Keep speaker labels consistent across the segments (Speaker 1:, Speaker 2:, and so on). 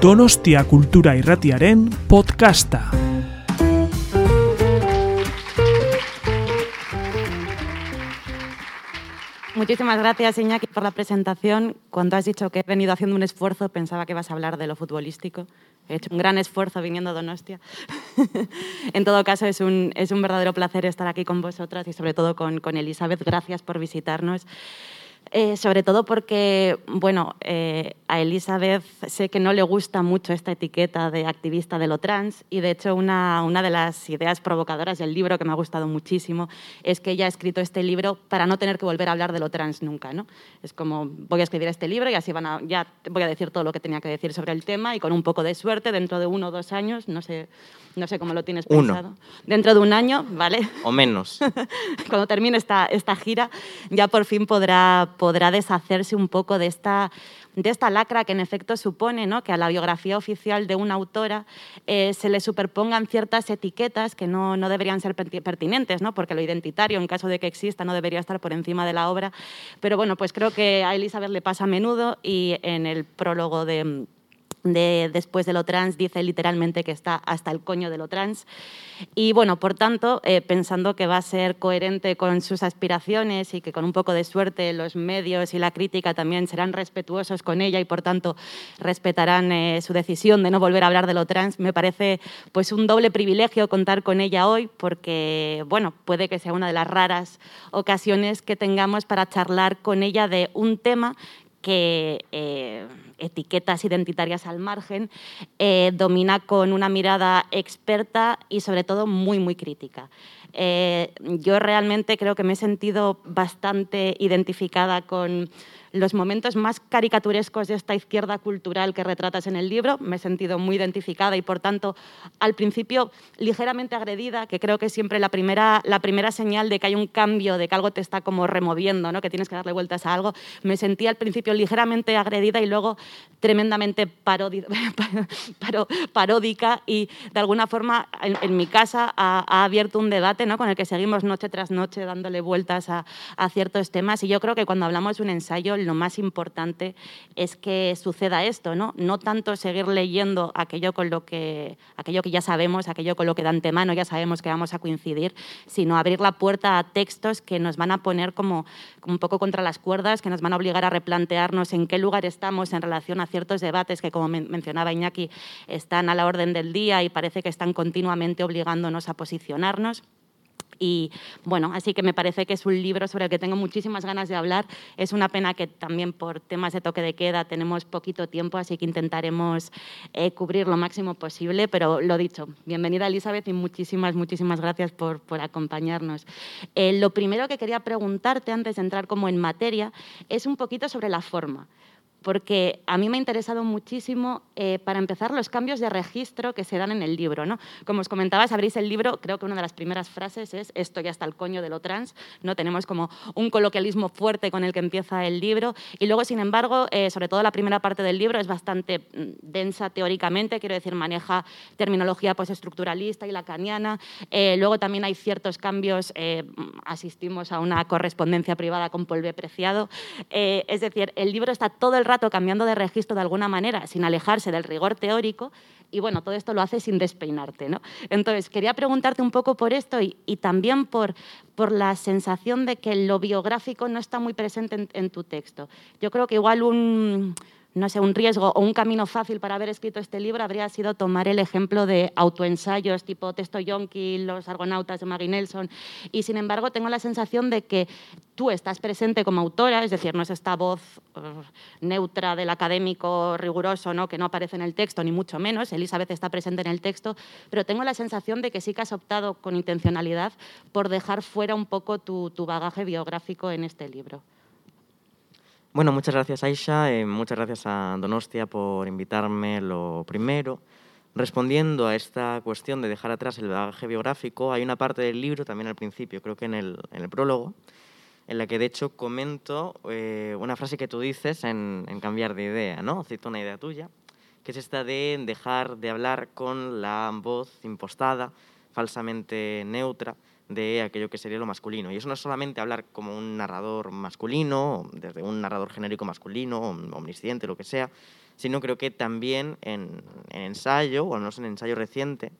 Speaker 1: Donostia Kultura Irratiaren podcasta.
Speaker 2: Muchísimas gracias, Iñaki, por la presentación. Cuando has dicho que he venido haciendo un esfuerzo, pensaba que ibas a hablar de lo futbolístico. He hecho un gran esfuerzo viniendo a Donostia. en todo caso, es un, es un verdadero placer estar aquí con vosotras y sobre todo con, con Elizabeth. Gracias por visitarnos. Eh, sobre todo porque, bueno, eh, a Elizabeth sé que no le gusta mucho esta etiqueta de activista de lo trans y de hecho una, una de las ideas provocadoras del libro que me ha gustado muchísimo es que ella ha escrito este libro para no tener que volver a hablar de lo trans nunca, ¿no? Es como voy a escribir este libro y así van a, ya voy a decir todo lo que tenía que decir sobre el tema y con un poco de suerte dentro de uno o dos años, no sé, no sé cómo lo tienes
Speaker 3: Uno.
Speaker 2: pensado, dentro de un año, ¿vale?
Speaker 3: O menos.
Speaker 2: cuando termine esta, esta gira, ya por fin podrá, podrá deshacerse un poco de esta, de esta lacra que en efecto supone ¿no? que a la biografía oficial de una autora eh, se le superpongan ciertas etiquetas que no, no deberían ser perti- pertinentes, ¿no? porque lo identitario, en caso de que exista, no debería estar por encima de la obra. Pero bueno, pues creo que a Elizabeth le pasa a menudo y en el prólogo de de Después de lo trans dice literalmente que está hasta el coño de lo trans. Y bueno, por tanto, eh, pensando que va a ser coherente con sus aspiraciones y que con un poco de suerte los medios y la crítica también serán respetuosos con ella y por tanto respetarán eh, su decisión de no volver a hablar de lo trans, me parece pues un doble privilegio contar con ella hoy porque, bueno, puede que sea una de las raras ocasiones que tengamos para charlar con ella de un tema que eh, etiquetas identitarias al margen, eh, domina con una mirada experta y sobre todo muy, muy crítica. Eh, yo realmente creo que me he sentido bastante identificada con los momentos más caricaturescos de esta izquierda cultural que retratas en el libro. Me he sentido muy identificada y, por tanto, al principio ligeramente agredida, que creo que es siempre la primera, la primera señal de que hay un cambio, de que algo te está como removiendo, ¿no? que tienes que darle vueltas a algo. Me sentí al principio ligeramente agredida y luego tremendamente paródica y, de alguna forma, en, en mi casa ha, ha abierto un debate ¿no? con el que seguimos noche tras noche dándole vueltas a, a ciertos temas. Y yo creo que cuando hablamos de un ensayo, lo más importante es que suceda esto, ¿no? No tanto seguir leyendo aquello con lo que aquello que ya sabemos, aquello con lo que de antemano ya sabemos que vamos a coincidir, sino abrir la puerta a textos que nos van a poner como, como un poco contra las cuerdas, que nos van a obligar a replantearnos en qué lugar estamos en relación a ciertos debates que, como men- mencionaba Iñaki, están a la orden del día y parece que están continuamente obligándonos a posicionarnos. Y bueno, así que me parece que es un libro sobre el que tengo muchísimas ganas de hablar. Es una pena que también por temas de toque de queda tenemos poquito tiempo, así que intentaremos eh, cubrir lo máximo posible. Pero lo dicho, bienvenida Elizabeth y muchísimas, muchísimas gracias por, por acompañarnos. Eh, lo primero que quería preguntarte antes de entrar como en materia es un poquito sobre la forma porque a mí me ha interesado muchísimo, eh, para empezar, los cambios de registro que se dan en el libro. ¿no? Como os comentaba, si abrís el libro, creo que una de las primeras frases es esto ya está el coño de lo trans, ¿no? tenemos como un coloquialismo fuerte con el que empieza el libro, y luego, sin embargo, eh, sobre todo la primera parte del libro es bastante mm, densa teóricamente, quiero decir, maneja terminología postestructuralista y lacaniana, Eh, luego también hay ciertos cambios, eh, asistimos a una correspondencia privada con B. Preciado, Eh, es decir, el libro está todo el rato cambiando de registro de alguna manera, sin alejarse del rigor teórico, y bueno, todo esto lo hace sin despeinarte. ¿no? Entonces, quería preguntarte un poco por esto y, también por, por la sensación de que lo biográfico no está muy presente en, en tu texto. Yo creo que igual un no sé, un riesgo o un camino fácil para haber escrito este libro habría sido tomar el ejemplo de autoensayos tipo Texto Yonki, Los Argonautas de Maggie Nelson. Y sin embargo, tengo la sensación de que tú estás presente como autora, es decir, no es esta voz eh, neutra del académico riguroso ¿no? que no aparece en el texto, ni mucho menos. Elizabeth está presente en el texto, pero tengo la sensación de que sí que has optado con intencionalidad por dejar fuera un poco tu, tu bagaje biográfico en este libro.
Speaker 3: Bueno, muchas gracias Aisha, eh, muchas gracias a Donostia por invitarme lo primero. Respondiendo a esta cuestión de dejar atrás el bagaje biográfico, hay una parte del libro, también al principio, creo que en el, en el prólogo, en la que de hecho comento eh, una frase que tú dices en, en Cambiar de idea, ¿no? Cito una idea tuya, que es esta de dejar de hablar con la voz impostada, falsamente neutra, de aquello que sería lo masculino. Y eso no es solamente hablar como un narrador masculino, desde un narrador genérico masculino, omnisciente, lo que sea, sino creo que también en, en ensayo, o al menos en ensayo reciente,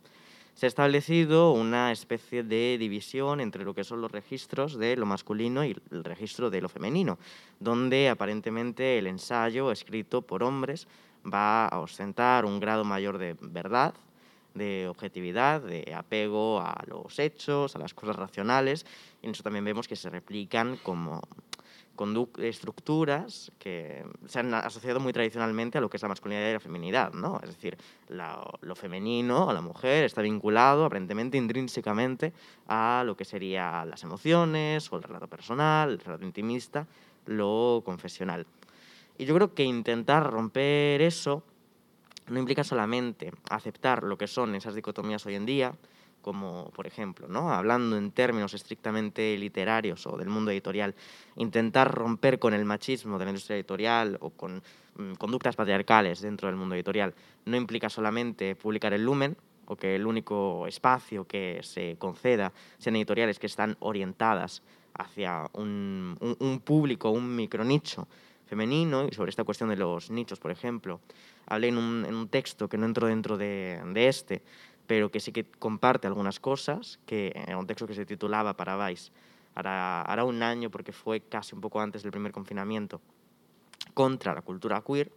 Speaker 3: se ha establecido una especie de división entre lo que son los registros de lo masculino y el registro de lo femenino, donde aparentemente el ensayo escrito por hombres va a ostentar un grado mayor de verdad, de objetividad, de apego a los hechos, a las cosas racionales, y en eso también vemos que se replican como estructuras que se han asociado muy tradicionalmente a lo que es la masculinidad y la feminidad, ¿no? Es decir, lo femenino, a la mujer, está vinculado aparentemente intrínsecamente a lo que serían las emociones o el relato personal, el relato intimista, lo confesional. Y yo creo que intentar romper eso no implica solamente aceptar lo que son esas dicotomías hoy en día, como por ejemplo, ¿no? hablando en términos estrictamente literarios o del mundo editorial, intentar romper con el machismo de la industria editorial o con mm, conductas patriarcales dentro del mundo editorial, no implica solamente publicar el lumen o que el único espacio que se conceda sean editoriales que están orientadas hacia un, un, público, un micronicho femenino, y sobre esta cuestión de los nichos, por ejemplo, hablé en un, texto que no entro dentro de, este, pero que sí que comparte algunas cosas, que en un texto que se titulaba para Vice, hará, un año porque fue casi un poco antes del primer confinamiento, contra la cultura queer,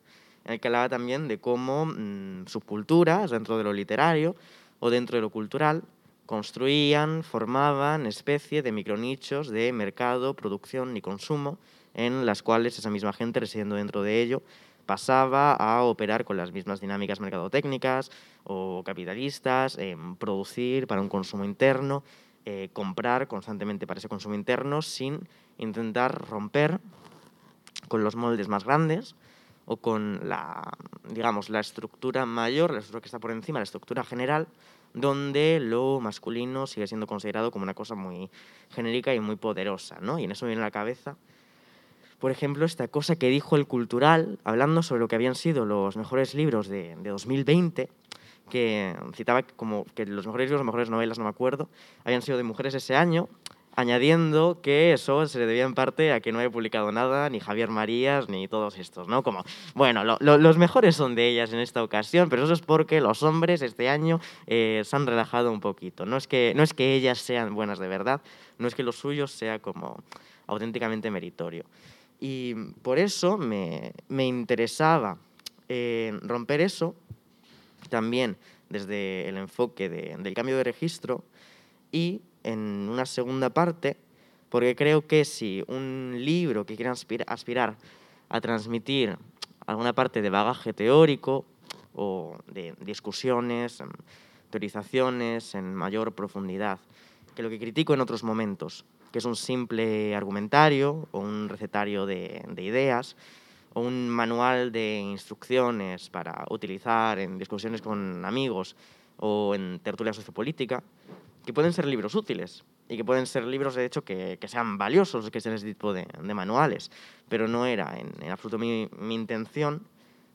Speaker 3: en el que hablaba también de cómo mm, subculturas dentro de lo literario o dentro de lo cultural construían, formaban especie de micronichos de mercado, producción y consumo, en las cuales esa misma gente residiendo dentro de ello pasaba a operar con las mismas dinámicas mercadotécnicas o capitalistas, producir para un consumo interno, eh, comprar constantemente para ese consumo interno sin intentar romper con los moldes más grandes o con la, digamos, la estructura mayor, la estructura que está por encima, la estructura general, donde lo masculino sigue siendo considerado como una cosa muy genérica y muy poderosa, ¿no? Y en eso viene a la cabeza por ejemplo, esta cosa que dijo el Cultural, hablando sobre lo que habían sido los mejores libros de, 2020, que citaba como que los mejores libros, las mejores novelas, no me acuerdo, habían sido de mujeres ese año, añadiendo que eso se le debía en parte a que no había publicado nada, ni Javier Marías, ni todos estos, ¿no? Como, bueno, los mejores son de ellas en esta ocasión, pero eso es porque los hombres este año eh, se han relajado un poquito. No es, que, no es que ellas sean buenas de verdad, no es que lo suyo sea como auténticamente meritorio. Y por eso me, me interesaba eh, romper eso también desde el enfoque de, del cambio de registro y en una segunda parte, porque creo que si un libro que quiera aspirar, aspirar a transmitir alguna parte de bagaje teórico o de discusiones, em, teorizaciones en mayor profundidad, que lo que critico en otros momentos que es un simple argumentario o un recetario de, ideas o un manual de instrucciones para utilizar en discusiones con amigos o en tertulia sociopolítica, que pueden ser libros útiles y que pueden ser libros, de hecho, que, sean valiosos, que sean ese tipo de, manuales, pero no era en, en absoluto mi, mi, intención.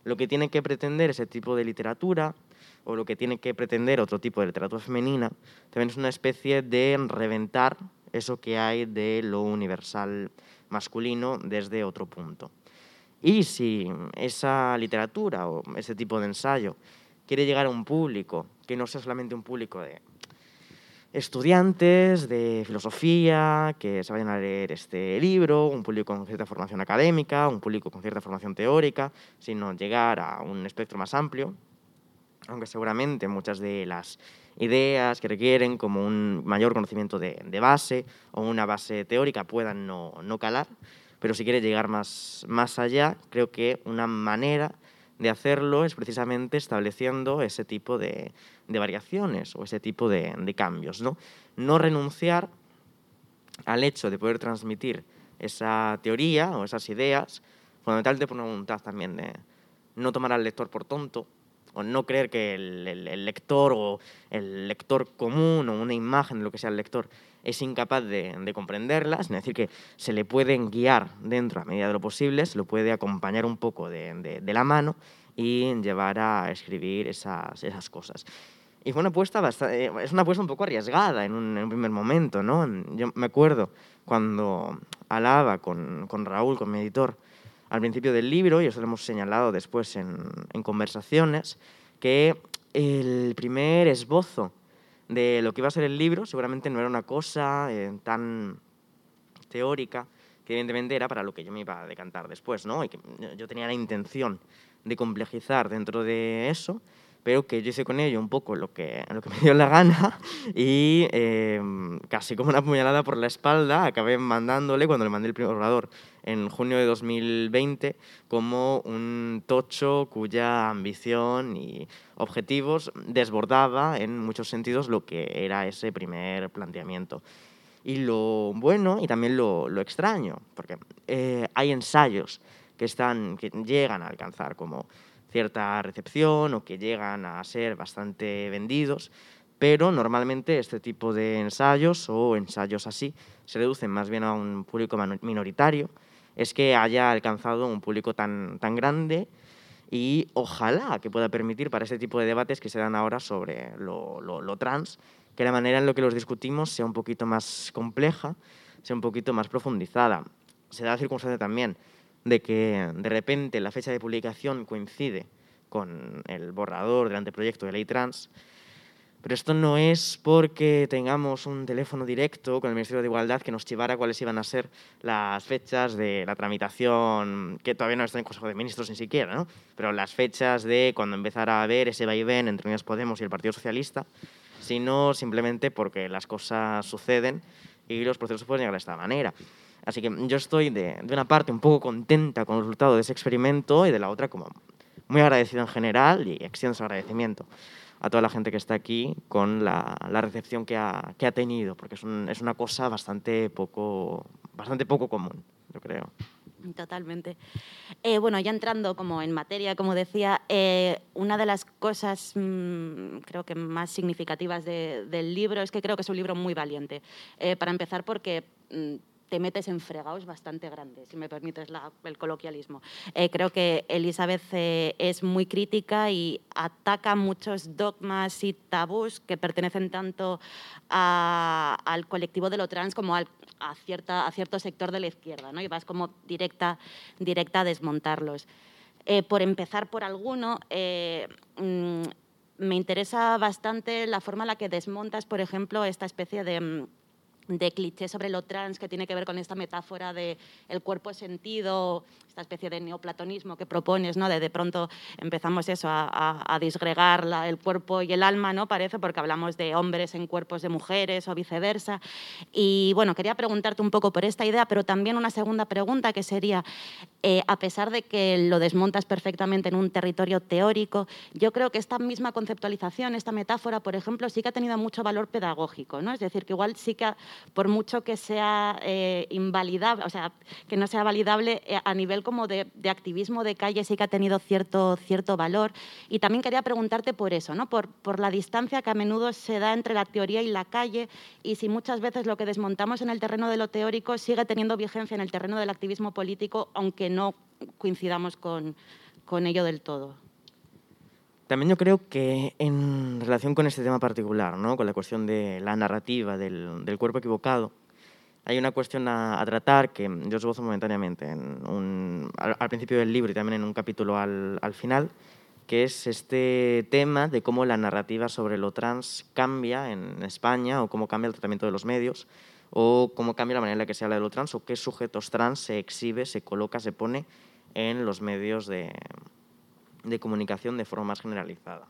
Speaker 3: Lo que tiene que pretender ese tipo de literatura o lo que tiene que pretender otro tipo de literatura femenina también es una especie de reventar eso que hay de lo universal masculino desde otro punto. Y si esa literatura o ese tipo de ensayo quiere llegar a un público que no sea solamente un público de estudiantes de filosofía que se vayan a leer este libro, un público con cierta formación académica, un público con cierta formación teórica, sino llegar a un espectro más amplio, aunque seguramente muchas de las ideas que requieren como un mayor conocimiento de, base o una base teórica puedan no, no, calar, pero si quiere llegar más, más allá, creo que una manera de hacerlo es precisamente estableciendo ese tipo de, de variaciones o ese tipo de, de, cambios. ¿no? no renunciar al hecho de poder transmitir esa teoría o esas ideas, fundamentalmente por una voluntad también de no tomar al lector por tonto, o no creer que el, lector o el lector común o una imagen de lo que sea el lector es incapaz de, de comprenderlas, es decir, que se le pueden guiar dentro a medida de lo posible, se lo puede acompañar un poco de, de, la mano y llevar a escribir esas, esas cosas. y fue una apuesta bastante, eh, es una apuesta un poco arriesgada en un, en un, primer momento, ¿no? Yo me acuerdo cuando hablaba con, con Raúl, con mi editor, al principio del libro, y eso lo hemos señalado después en, conversaciones, que el primer esbozo de lo que iba a ser el libro seguramente no era una cosa eh, tan teórica que evidentemente era para lo que yo me iba a decantar después, ¿no? Y que yo tenía la intención de complejizar dentro de eso, pero que yo hice con ello un poco lo que, lo que me dio la gana y eh, casi como una puñalada por la espalda acabé mandándole, cuando le mandé el primer orador en junio de 2020, como un tocho cuya ambición y objetivos desbordaba en muchos sentidos lo que era ese primer planteamiento. Y lo bueno y también lo, lo extraño, porque eh, hay ensayos que, están, que llegan a alcanzar como cierta recepción o que llegan a ser bastante vendidos, pero normalmente este tipo de ensayos o ensayos así se reducen más bien a un público minoritario, es que haya alcanzado un público tan, tan grande y ojalá que pueda permitir para este tipo de debates que se dan ahora sobre lo, lo, lo trans que la manera en la que los discutimos sea un poquito más compleja, sea un poquito más profundizada. Se da la circunstancia también de que de repente la fecha de publicación coincide con el borrador del anteproyecto de ley trans, pero esto no es porque tengamos un teléfono directo con el Ministerio de Igualdad que nos chivara cuáles iban a ser las fechas de la tramitación, que todavía no está en Consejo de Ministros ni siquiera, ¿no? pero las fechas de cuando empezara a haber ese vaivén entre Unidas Podemos y el Partido Socialista, sino simplemente porque las cosas suceden y los procesos pueden llegar de esta manera. Así que yo estoy de, de, una parte un poco contenta con el resultado de ese experimento y de la otra como muy agradecido en general y extiendo ese agradecimiento a toda la gente que está aquí con la, la recepción que ha, que ha, tenido, porque es, un, es una cosa bastante poco, bastante poco común, yo creo.
Speaker 2: Totalmente. Eh, bueno, ya entrando como en materia, como decía, eh, una de las cosas mmm, creo que más significativas de, del libro es que creo que es un libro muy valiente. Eh, para empezar, porque mmm, te metes en fregados bastante grandes, si me permites el coloquialismo. Eh, creo que Elizabeth eh, es muy crítica y ataca muchos dogmas y tabús que pertenecen tanto al colectivo de lo trans como a, cierta, a cierto sector de la izquierda, ¿no? y vas como directa, directa a desmontarlos. Eh, por empezar por alguno, mmm, me interesa bastante la forma en la que desmontas, por ejemplo, esta especie de mm, de cliché sobre lo trans que tiene que ver con esta metáfora de el cuerpo sentido, esta especie de neoplatonismo que propones, ¿no? De pronto empezamos eso a, a, a disgregar el cuerpo y el alma, ¿no? Parece porque hablamos de hombres en cuerpos de mujeres o viceversa. Y bueno, quería preguntarte un poco por esta idea, pero también una segunda pregunta que sería, eh, a pesar de que lo desmontas perfectamente en un territorio teórico, yo creo que esta misma conceptualización, esta metáfora, por ejemplo, sí que ha tenido mucho valor pedagógico, ¿no? Es decir, que igual sí que por mucho que sea eh, invalidable, o sea, que no sea validable eh, a nivel como de, de, activismo de calle, sí que ha tenido cierto, cierto valor. Y también quería preguntarte por eso, ¿no? por, por la distancia que a menudo se da entre la teoría y la calle, y si muchas veces lo que desmontamos en el terreno de lo teórico sigue teniendo vigencia en el terreno del activismo político, aunque no coincidamos con, con ello del todo.
Speaker 3: También yo creo que en relación con este tema particular, ¿no? con la cuestión de la narrativa del, cuerpo equivocado, hay una cuestión a, tratar que yo esbozo momentáneamente al, principio del libro y también en un capítulo al, al, final, que es este tema de cómo la narrativa sobre lo trans cambia en España o cómo cambia el tratamiento de los medios o cómo cambia la manera en la que se habla de lo trans o qué sujetos trans se exhibe, se coloca, se pone en los medios de, de comunicación de forma más generalizada.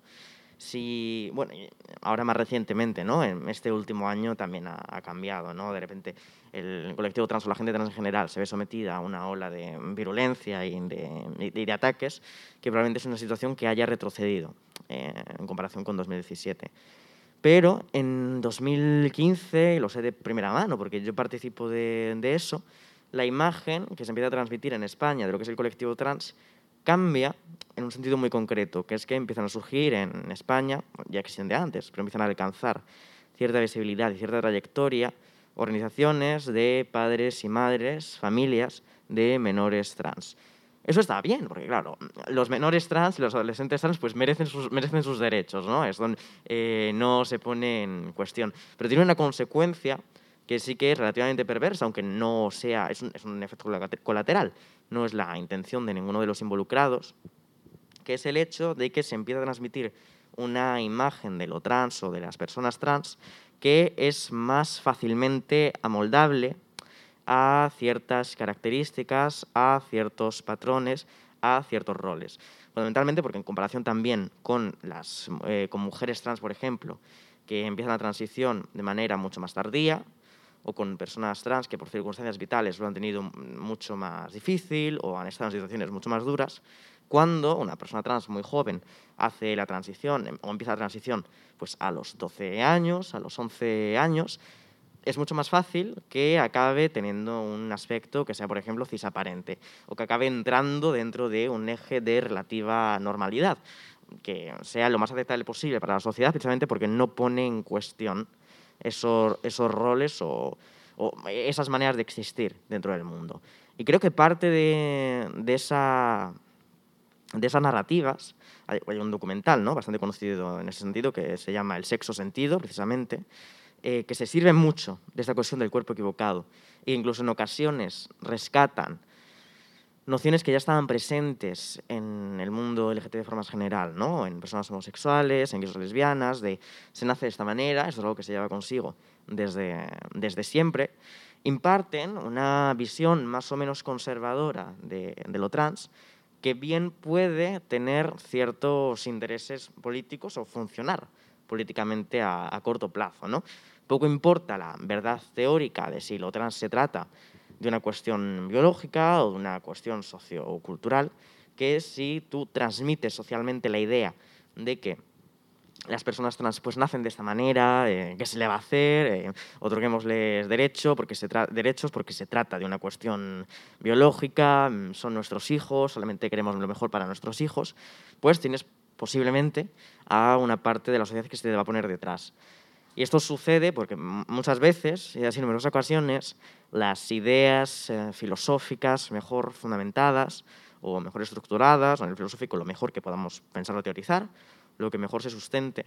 Speaker 3: Si, bueno, ahora más recientemente, ¿no? En este último año también ha, cambiado, ¿no? De repente el colectivo trans o la gente trans en general se ve sometida a una ola de virulencia y de, ataques que probablemente es una situación que haya retrocedido eh, en comparación con 2017. Pero en 2015, y lo sé de primera mano porque yo participo de eso, la imagen que se empieza a transmitir en España de lo que es el colectivo trans cambia en un sentido muy concreto, que es que empiezan a surgir en España, ya existen de antes, pero empiezan a alcanzar cierta visibilidad y cierta trayectoria organizaciones de padres y madres, familias de menores trans. Eso está bien, porque claro, los menores trans y los adolescentes trans pues merecen sus, merecen sus derechos, ¿no? Esto eh, no se pone en cuestión. Pero tiene una consecuencia que sí que es relativamente perversa, aunque no sea, es un, es un efecto colateral, no es la intención de ninguno de los involucrados, que es el hecho de que se empieza a transmitir una imagen de lo trans o de las personas trans que es más fácilmente amoldable a ciertas características, a ciertos patrones, a ciertos roles. Fundamentalmente porque en comparación también con, las, eh, con mujeres trans, por ejemplo, que empiezan la transición de manera mucho más tardía, o con personas trans que por circunstancias vitales lo han tenido mucho más difícil o han estado en situaciones mucho más duras, cuando una persona trans muy joven hace la transición em, o empieza la transición pues a los 12 años, a los 11 años, es mucho más fácil que acabe teniendo un aspecto que sea, por ejemplo, cisaparente o que acabe entrando dentro de un eje de relativa normalidad, que sea lo más aceptable posible para la sociedad, precisamente porque no pone en cuestión esos, esos roles o, esas maneras de existir dentro del mundo. Y creo que parte de, de, esa, de esas narrativas, hay, un documental ¿no? bastante conocido en ese sentido que se llama El sexo sentido, precisamente, eh, que se sirven mucho de esta cuestión del cuerpo equivocado e incluso en ocasiones rescatan nociones que ya estaban presentes en el mundo LGT de forma general, ¿no? en personas homosexuales, en gays lesbianas, de se nace de esta manera, eso es algo que se lleva consigo desde, desde siempre, imparten una visión más o menos conservadora de, de lo trans, que bien puede tener ciertos intereses políticos o funcionar políticamente a, corto plazo. ¿no? Poco importa la verdad teórica de si lo trans se trata de una cuestión biológica o de una cuestión sociocultural, que si tú transmites socialmente la idea de que las personas trans pues nacen de esta manera, eh, ¿qué se le va a hacer? Eh, otorguémosles porque se derechos porque se trata de una cuestión biológica, mm, son nuestros hijos, solamente queremos lo mejor para nuestros hijos, pues tienes posiblemente a una parte de la sociedad que se te va a poner detrás. Y esto sucede porque muchas veces, y así en numerosas ocasiones, las ideas eh, filosóficas mejor fundamentadas o mejor estructuradas, en el filosófico lo mejor que podamos pensar o teorizar, lo que mejor se sustente,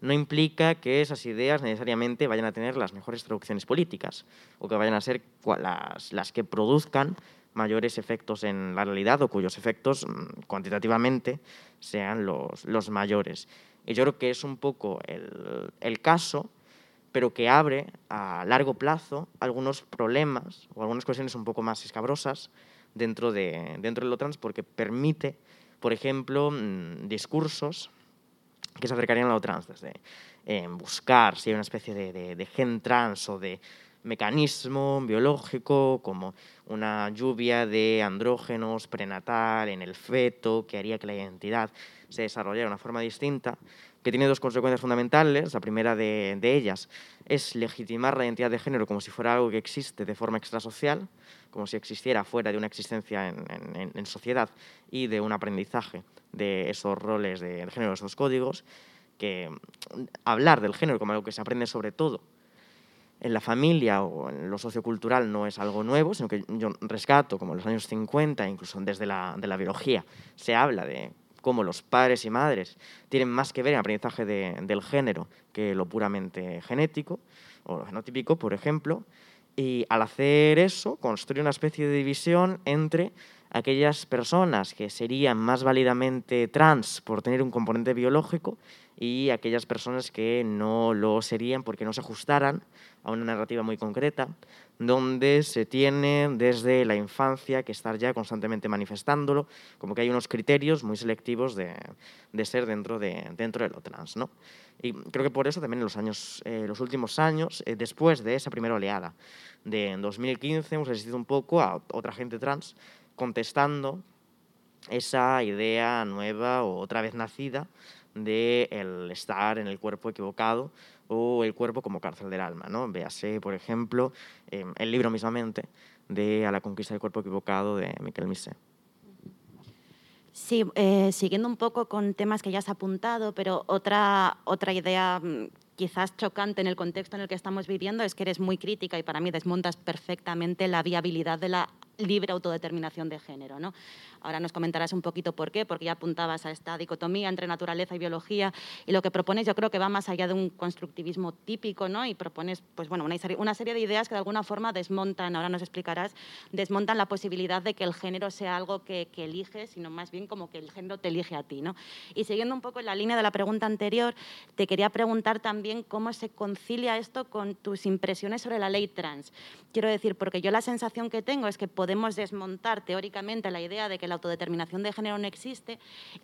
Speaker 3: no implica que esas ideas necesariamente vayan a tener las mejores traducciones políticas o que vayan a ser las, que produzcan mayores efectos en la realidad o cuyos efectos mm, cuantitativamente sean los mayores. Y yo creo que es un poco el, el, caso, pero que abre a largo plazo algunos problemas o algunas cuestiones un poco más escabrosas dentro de, dentro de lo trans, porque permite, por ejemplo, mm, discursos que se acercarían a lo trans, desde eh, buscar si hay una especie de, de, de gen trans o de mecanismo biológico como una lluvia de andrógenos prenatal en el feto que haría que la identidad se desarrollara de una forma distinta, que tiene dos consecuencias fundamentales. La primera de, ellas es legitimar la identidad de género como si fuera algo que existe de forma extrasocial, como si existiera fuera de una existencia en, sociedad y de un aprendizaje de esos roles de género, esos códigos, que hablar del género como algo que se aprende sobre todo en la familia o en lo sociocultural no es algo nuevo, sino que yo rescato, como en los años 50, incluso desde la, de la biología, se habla de cómo los padres y madres tienen más que ver en el aprendizaje de, del género que lo puramente genético o lo genotípico, por ejemplo, y al hacer eso construye una especie de división entre aquellas personas que serían más válidamente trans por tener un componente biológico y aquellas personas que no lo serían porque no se ajustaran a una narrativa muy concreta, donde se tiene desde la infancia que estar ya constantemente manifestándolo, como que hay unos criterios muy selectivos de, de ser dentro de, dentro de lo trans. ¿no? Y creo que por eso también en los, años, eh, los últimos años, eh, después de esa primera oleada de 2015, hemos asistido un poco a otra gente trans contestando esa idea nueva o otra vez nacida de el estar en el cuerpo equivocado o el cuerpo como cárcel del alma. ¿no? Véase, por ejemplo, eh, el libro mismamente de A la conquista del cuerpo equivocado de Miquel Misé.
Speaker 2: Sí, eh, siguiendo un poco con temas que ya has apuntado, pero otra, otra idea mm, quizás chocante en el contexto en el que estamos viviendo es que eres muy crítica y para mí desmontas perfectamente la viabilidad de la libre autodeterminación de género. ¿no? Ahora nos comentarás un poquito por qué, porque ya apuntabas a esta dicotomía entre naturaleza y biología y lo que propones yo creo que va más allá de un constructivismo típico ¿no? y propones pues, bueno, una, serie, una serie de ideas que de alguna forma desmontan, ahora nos explicarás, desmontan la posibilidad de que el género sea algo que, que eliges, sino más bien como que el género te elige a ti. ¿no? Y siguiendo un poco en la línea de la pregunta anterior, te quería preguntar también cómo se concilia esto con tus impresiones sobre la ley trans. Quiero decir, porque yo la sensación que tengo es que podemos desmontar teóricamente la idea de que la autodeterminación de género no existe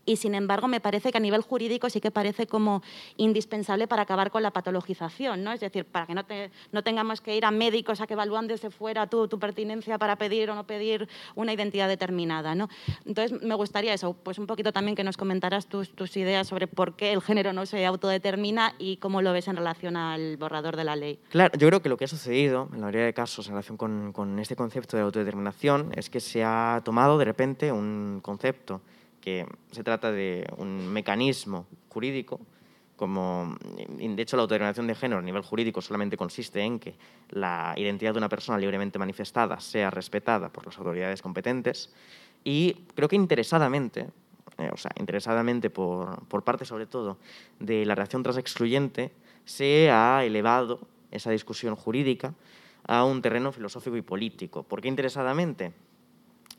Speaker 2: y sin embargo me parece que a nivel jurídico sí que parece como indispensable para acabar con la patologización, ¿no? Es decir, para que no, te, no tengamos que ir a médicos a que evalúen desde fuera tu, tu pertinencia para pedir o no pedir una identidad determinada, ¿no? Entonces me gustaría eso, pues un poquito también que nos comentaras tus, tus ideas sobre por qué el género no se autodetermina y cómo lo ves en relación al borrador de la ley.
Speaker 3: Claro, yo creo que lo que ha sucedido en la mayoría de casos en relación con, con este concepto de autodeterminación es que se ha tomado de repente un concepto que se trata de un mecanismo jurídico, como de hecho la autodeterminación de género a nivel jurídico solamente consiste en que la identidad de una persona libremente manifestada sea respetada por las autoridades competentes y creo que interesadamente, eh, o sea, interesadamente por, por parte sobre todo de la reacción transexcluyente, se ha elevado esa discusión jurídica a un terreno filosófico y político. ¿Por qué interesadamente?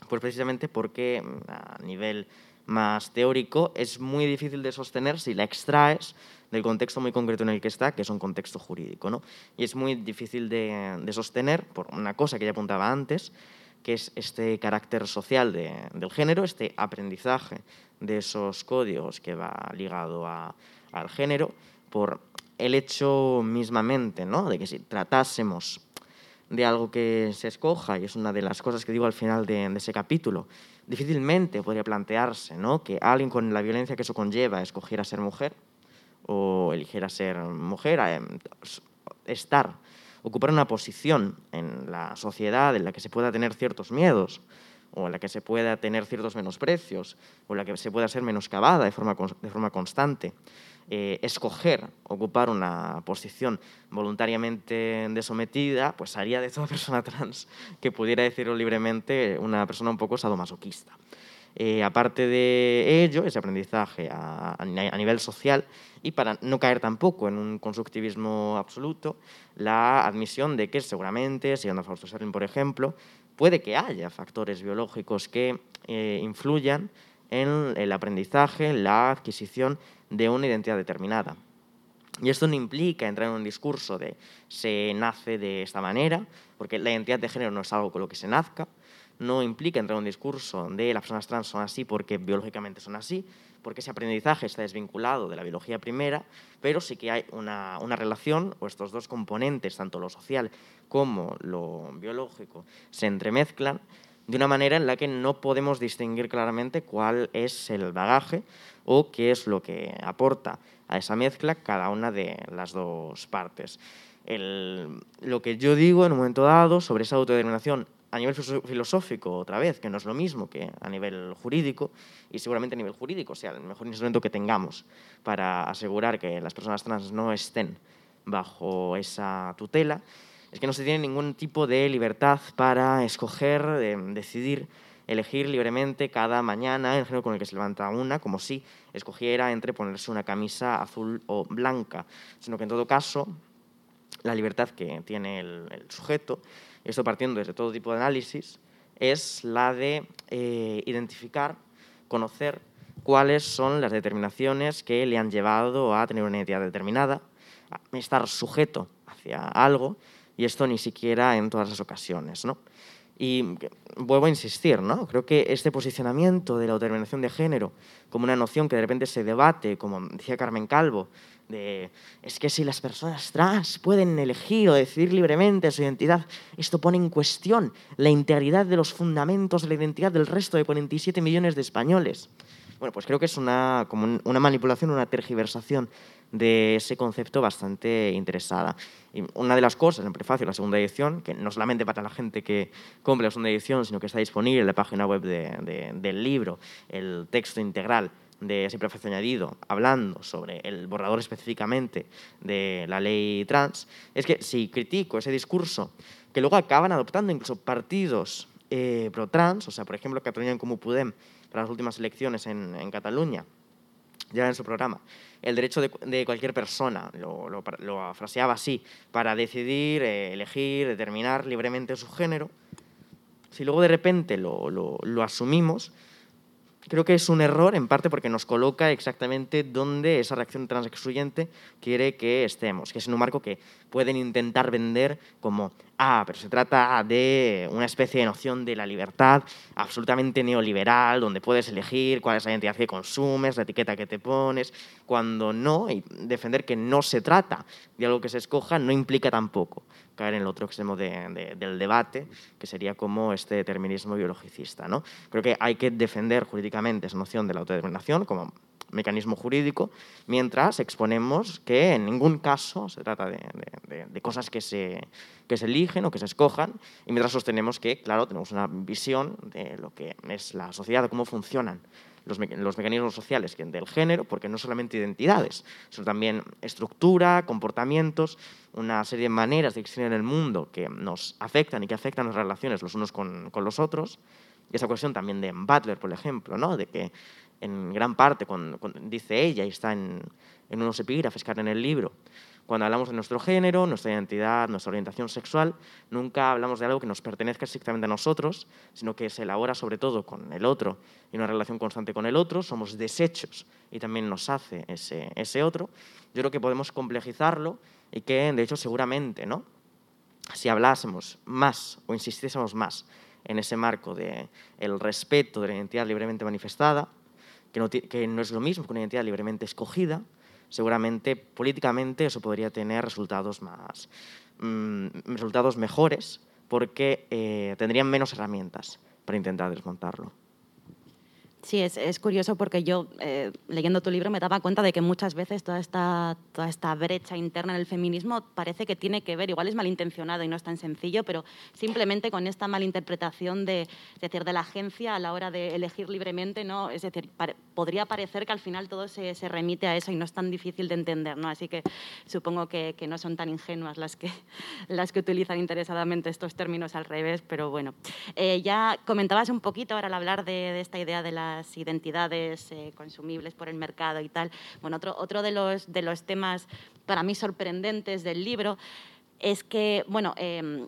Speaker 3: Pues precisamente porque mm, a nivel más teórico es muy difícil de sostener si la extraes del contexto muy concreto en el que está, que es un contexto jurídico. ¿no? Y es muy difícil de, sostener por una cosa que ya apuntaba antes, que es este carácter social de, del género, este aprendizaje de esos códigos que va ligado a, al género, por el hecho mismamente ¿no? de que si tratásemos de algo que se escoja, y es una de las cosas que digo al final de, ese capítulo, difícilmente podría plantearse ¿no? que alguien con la violencia que eso conlleva escogiera ser mujer o eligiera ser mujer, eh, estar, ocupar una posición en la sociedad en la que se pueda tener ciertos miedos o en la que se pueda tener ciertos menosprecios o en la que se pueda ser menoscabada de forma, de forma constante eh, escoger ocupar una posición voluntariamente desometida, pues haría de toda persona trans que pudiera decirlo libremente una persona un poco sadomasoquista. Eh, aparte de ello, ese aprendizaje a, nivel social y para no caer tampoco en un constructivismo absoluto, la admisión de que seguramente, siguiendo a Fausto por ejemplo, puede que haya factores biológicos que eh, influyan en el aprendizaje, la adquisición de una identidad determinada. Y esto no implica entrar en un discurso de se nace de esta manera, porque la identidad de género no es algo con lo que se nazca, no implica entrar en un discurso de las personas trans son así porque biológicamente son así, porque ese aprendizaje está desvinculado de la biología primera, pero sí que hay una, una relación, o estos dos componentes, tanto lo social como lo biológico, se entremezclan de una manera en la que no podemos distinguir claramente cuál es el bagaje o qué es lo que aporta a esa mezcla cada una de las dos partes. Lo que yo digo en un momento dado sobre esa autodeterminación a nivel filosófico, otra vez, que no es lo mismo que a nivel jurídico, y seguramente a nivel jurídico sea el mejor instrumento que tengamos para asegurar que las personas trans no estén bajo esa tutela, es que no se tiene ningún tipo de libertad para escoger, de decidir elegir libremente cada mañana el género con el que se levanta una, como si escogiera entre ponerse una camisa azul o blanca, sino que en todo caso la libertad que tiene el, el sujeto, esto partiendo desde todo tipo de análisis, es la de eh, identificar, conocer cuáles son las determinaciones que le han llevado a tener una identidad determinada, a estar sujeto hacia algo, y esto ni siquiera en todas las ocasiones. ¿no? Y vuelvo a insistir, ¿no? Creo que este posicionamiento de la autodeterminación de género como una noción que de repente se debate, como decía Carmen Calvo, de es que si las personas trans pueden elegir o decidir libremente su identidad, esto pone en cuestión la integridad de los fundamentos de la identidad del resto de 47 millones de españoles. Bueno, pues creo que es una, como una manipulación, una tergiversación de ese concepto bastante interesada. Una de las cosas en prefacio de la segunda edición, que no solamente para la gente que compre la segunda edición, sino que está disponible en la página web de, de, del libro, el texto integral de ese prefacio añadido, hablando sobre el borrador específicamente de la ley trans, es que si critico ese discurso que luego acaban adoptando incluso partidos eh, pro-trans, o sea, por ejemplo, Cataluña en Comú Podem, para las últimas elecciones en Cataluña, ya en su programa, el derecho de, cualquier persona, lo, lo, fraseaba así, para decidir, eh, elegir, determinar libremente su género, si luego de repente lo, lo asumimos, creo que es un error en parte porque nos coloca exactamente donde esa reacción transexcluyente quiere que estemos, que es en un marco que pueden intentar vender como, ah, pero se trata de una especie de noción de la libertad absolutamente neoliberal, donde puedes elegir cuál es la identidad que consumes, la etiqueta que te pones, cuando no, y defender que no se trata de algo que se escoja no implica tampoco caer en el otro extremo del debate, que sería como este determinismo biologicista. ¿no? Creo que hay que defender jurídicamente esa noción de la autodeterminación como mecanismo jurídico, mientras exponemos que en ningún caso se trata de, cosas que se, que se eligen o que se escojan, y mientras sostenemos que, claro, tenemos una visión de lo que es la sociedad, de cómo funcionan los, los, mecanismos sociales del género, porque no solamente identidades, sino también estructura, comportamientos, una serie de maneras de existir en el mundo que nos afectan y que afectan las relaciones los unos con, con los otros. Y esa cuestión también de Butler, por ejemplo, ¿no? de que en gran parte, cuando, dice ella, y está en, en unos epígrafes que en el libro, cuando hablamos de nuestro género, nuestra identidad, nuestra orientación sexual, nunca hablamos de algo que nos pertenezca estrictamente a nosotros, sino que se elabora sobre todo con el otro y una relación constante con el otro, somos desechos y también nos hace ese, ese otro. Yo creo que podemos complejizarlo y que, de hecho, seguramente, ¿no? si hablásemos más o insistiésemos más en ese marco de el respeto de la identidad libremente manifestada, que no, que no es lo mismo que una identidad libremente escogida, seguramente políticamente eso podría tener resultados, más, mm, resultados mejores porque eh, tendrían menos herramientas para intentar desmontarlo.
Speaker 2: Sí, es, es, curioso porque yo, eh, leyendo tu libro, me daba cuenta de que muchas veces toda esta, toda esta brecha interna en el feminismo parece que tiene que ver, igual es malintencionado y no es tan sencillo, pero simplemente con esta malinterpretación de, decir, de la agencia a la hora de elegir libremente, ¿no? Es decir, podría parecer que al final todo se, se, remite a eso y no es tan difícil de entender, ¿no? Así que supongo que, que, no son tan ingenuas las que, las que utilizan interesadamente estos términos al revés, pero bueno. Eh, ya comentabas un poquito ahora al hablar de, de esta idea de la identidades eh, consumibles por el mercado y tal. Bueno, otro, otro de, los, de los temas para mí sorprendentes del libro es que, bueno, em,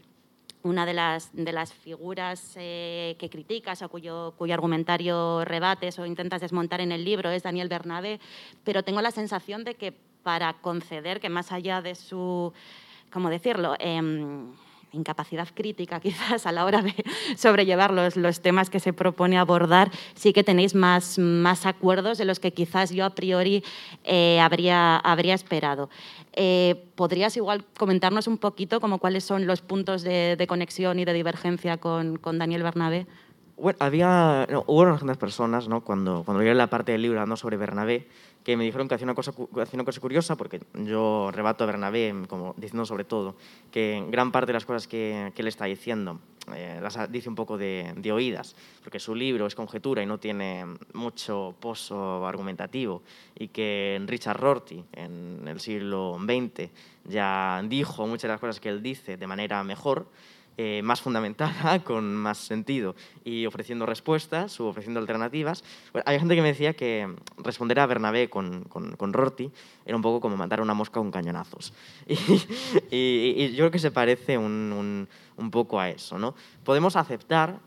Speaker 2: una de las, de las figuras eh, que criticas o cuyo, cuyo argumentario rebates o intentas desmontar en el libro es Daniel Bernabé, pero tengo la sensación de que para conceder que más allá de su, ¿cómo decirlo?, em, incapacidad crítica quizás a la hora de sobrellevar los, los, temas que se propone abordar, sí que tenéis más, más acuerdos de los que quizás yo a priori eh, habría, habría esperado. Eh, ¿Podrías igual comentarnos un poquito como cuáles son los puntos de, de conexión y de divergencia con, con Daniel Bernabé?
Speaker 3: Bueno, había, hubo unas personas, ¿no? cuando, cuando leí la parte del libro hablando sobre Bernabé, que me dijeron que hacía una cosa, hacía una cosa curiosa, porque yo rebato a Bernabé como diciendo sobre todo que gran parte de las cosas que, que él está diciendo eh, las dice un poco de, de, oídas, porque su libro es conjetura y no tiene mucho pozo argumentativo, y que Richard Rorty en el siglo XX ya dijo muchas de las cosas que él dice de manera mejor, eh, más fundamentada, con más sentido y ofreciendo respuestas o ofreciendo alternativas. hay gente que me decía que responder a Bernabé con, con, con Rorty era un poco como matar a una mosca con cañonazos. Y, y, yo creo que se parece un, un, un poco a eso. ¿no? Podemos aceptar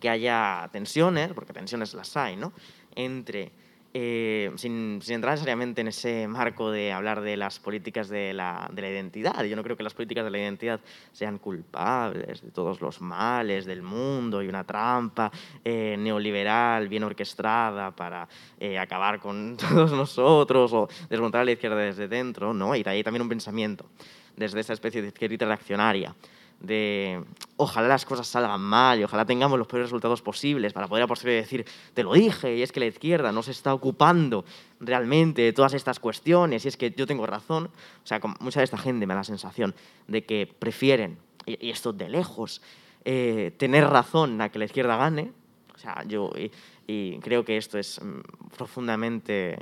Speaker 3: que haya tensiones, porque tensiones las hay, ¿no? entre eh, sin, sin, entrar necesariamente en ese marco de hablar de las políticas de la, de la, identidad. Yo no creo que las políticas de la identidad sean culpables de todos los males del mundo y una trampa eh, neoliberal bien orquestada para eh, acabar con todos nosotros o desmontar a la izquierda desde dentro. ¿no? Y hay también un pensamiento desde esa especie de izquierda reaccionaria de ojalá las cosas salgan mal y ojalá tengamos los peores resultados posibles para poder a posteriori decir, te lo dije, y es que la izquierda no se está ocupando realmente de todas estas cuestiones, y es que yo tengo razón. O sea, mucha de esta gente me da la sensación de que prefieren, y, esto de lejos, eh, tener razón a que la izquierda gane. O sea, yo y, creo que esto es mm, profundamente,